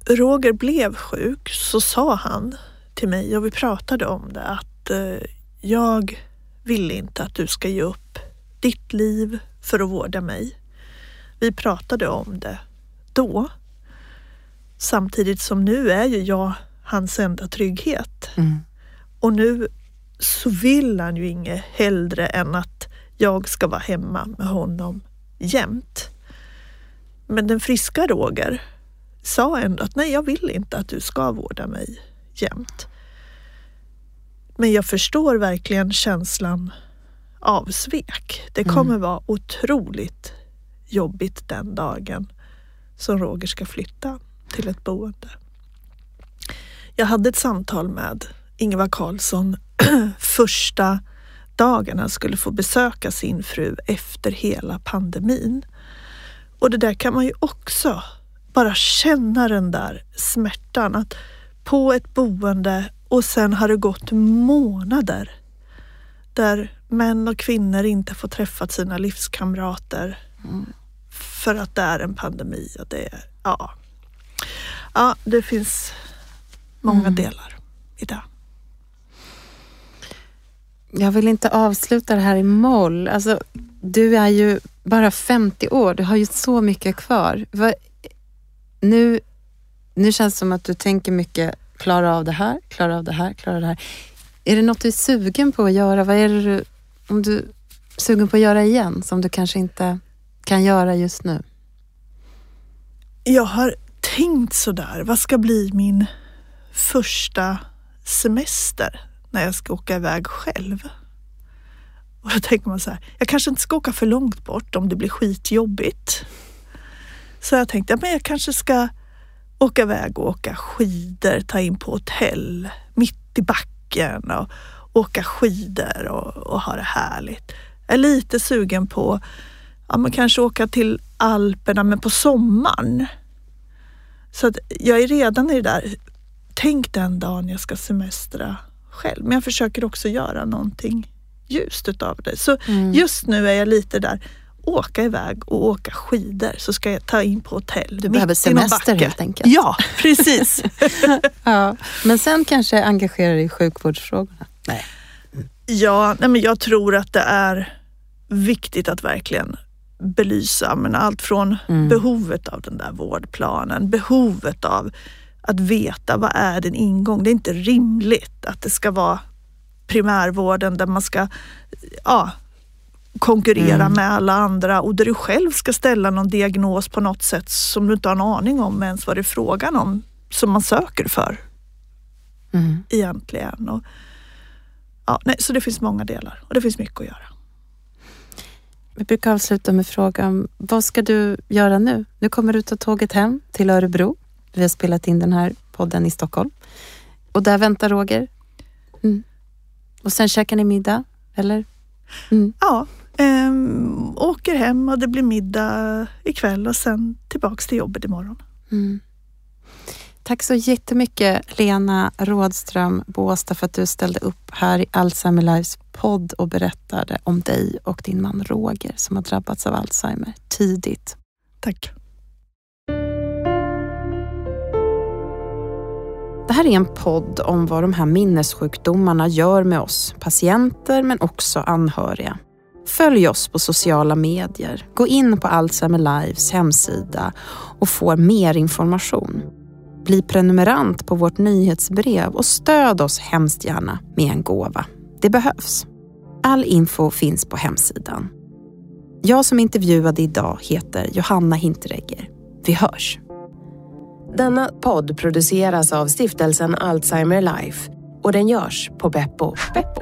Roger blev sjuk så sa han till mig och vi pratade om det att eh, jag vill inte att du ska ge upp ditt liv för att vårda mig. Vi pratade om det då. Samtidigt som nu är ju jag hans enda trygghet. Mm. Och nu så vill han ju inget hellre än att jag ska vara hemma med honom jämt. Men den friska Roger sa ändå att nej, jag vill inte att du ska vårda mig jämt. Men jag förstår verkligen känslan av svek. Det kommer vara otroligt jobbigt den dagen som Roger ska flytta till ett boende. Jag hade ett samtal med Ingvar Carlsson första dagen han skulle få besöka sin fru efter hela pandemin. Och det där kan man ju också bara känna den där smärtan att på ett boende och sen har det gått månader där män och kvinnor inte får träffa sina livskamrater för att det är en pandemi. Och det, är, ja. ja, det finns många delar i det. Jag vill inte avsluta det här i moll. Alltså, du är ju bara 50 år. Du har ju så mycket kvar. Nu, nu känns det som att du tänker mycket, klara av det här, klara av det här, klara av det här. Är det något du är sugen på att göra? Vad är det du, om du är sugen på att göra igen som du kanske inte kan göra just nu? Jag har tänkt sådär, vad ska bli min första semester när jag ska åka iväg själv? Och då tänker man så här, jag kanske inte ska åka för långt bort om det blir skitjobbigt. Så jag tänkte, ja, men jag kanske ska åka iväg och åka skidor, ta in på hotell mitt i backen och åka skidor och, och ha det härligt. Jag är lite sugen på ja, men kanske åka till Alperna men på sommaren. Så att jag är redan i det där, tänk den dagen jag ska semestra själv. Men jag försöker också göra någonting ljust utav det. Så just nu är jag lite där, åka iväg och åka skidor så ska jag ta in på hotell. Du behöver semester helt enkelt. Ja, precis. Ja, men sen kanske engagera dig i sjukvårdsfrågorna? Nej. Ja, nej men jag tror att det är viktigt att verkligen belysa men allt från Mm. behovet av den där vårdplanen, behovet av att veta vad är din ingång. Det är inte rimligt att det ska vara primärvården där man ska ja, konkurrera Mm. med alla andra och där du själv ska ställa någon diagnos på något sätt som du inte har en aning om ens vad det är frågan om som man söker för Mm. egentligen. Och, ja, nej, så det finns många delar och det finns mycket att göra. Vi brukar avsluta med frågan, vad ska du göra nu? Nu kommer du ta tåget hem till Örebro. Vi har spelat in den här podden i Stockholm. Och där väntar Roger. Mm. Och sen käkar ni middag, eller? Mm. Ja, ehm, åker hem och det blir middag ikväll och sen tillbaks till jobbet imorgon. Mm. Tack så jättemycket Lena Rådström Båstad för att du ställde upp här i Alzheimer Lives podd och berättade om dig och din man Roger som har drabbats av Alzheimer tidigt. Tack. Det här är en podd om vad de här minnessjukdomarna gör med oss patienter men också anhöriga. Följ oss på sociala medier. Gå in på Alzheimer Lives hemsida och få mer information. Bli prenumerant på vårt nyhetsbrev och stöd oss hemskt gärna med en gåva. Det behövs. All info finns på hemsidan. Jag som intervjuade idag heter Johanna Hinteregger. Vi hörs! Denna podd produceras av stiftelsen Alzheimer Life och den görs på Beppo. Beppo.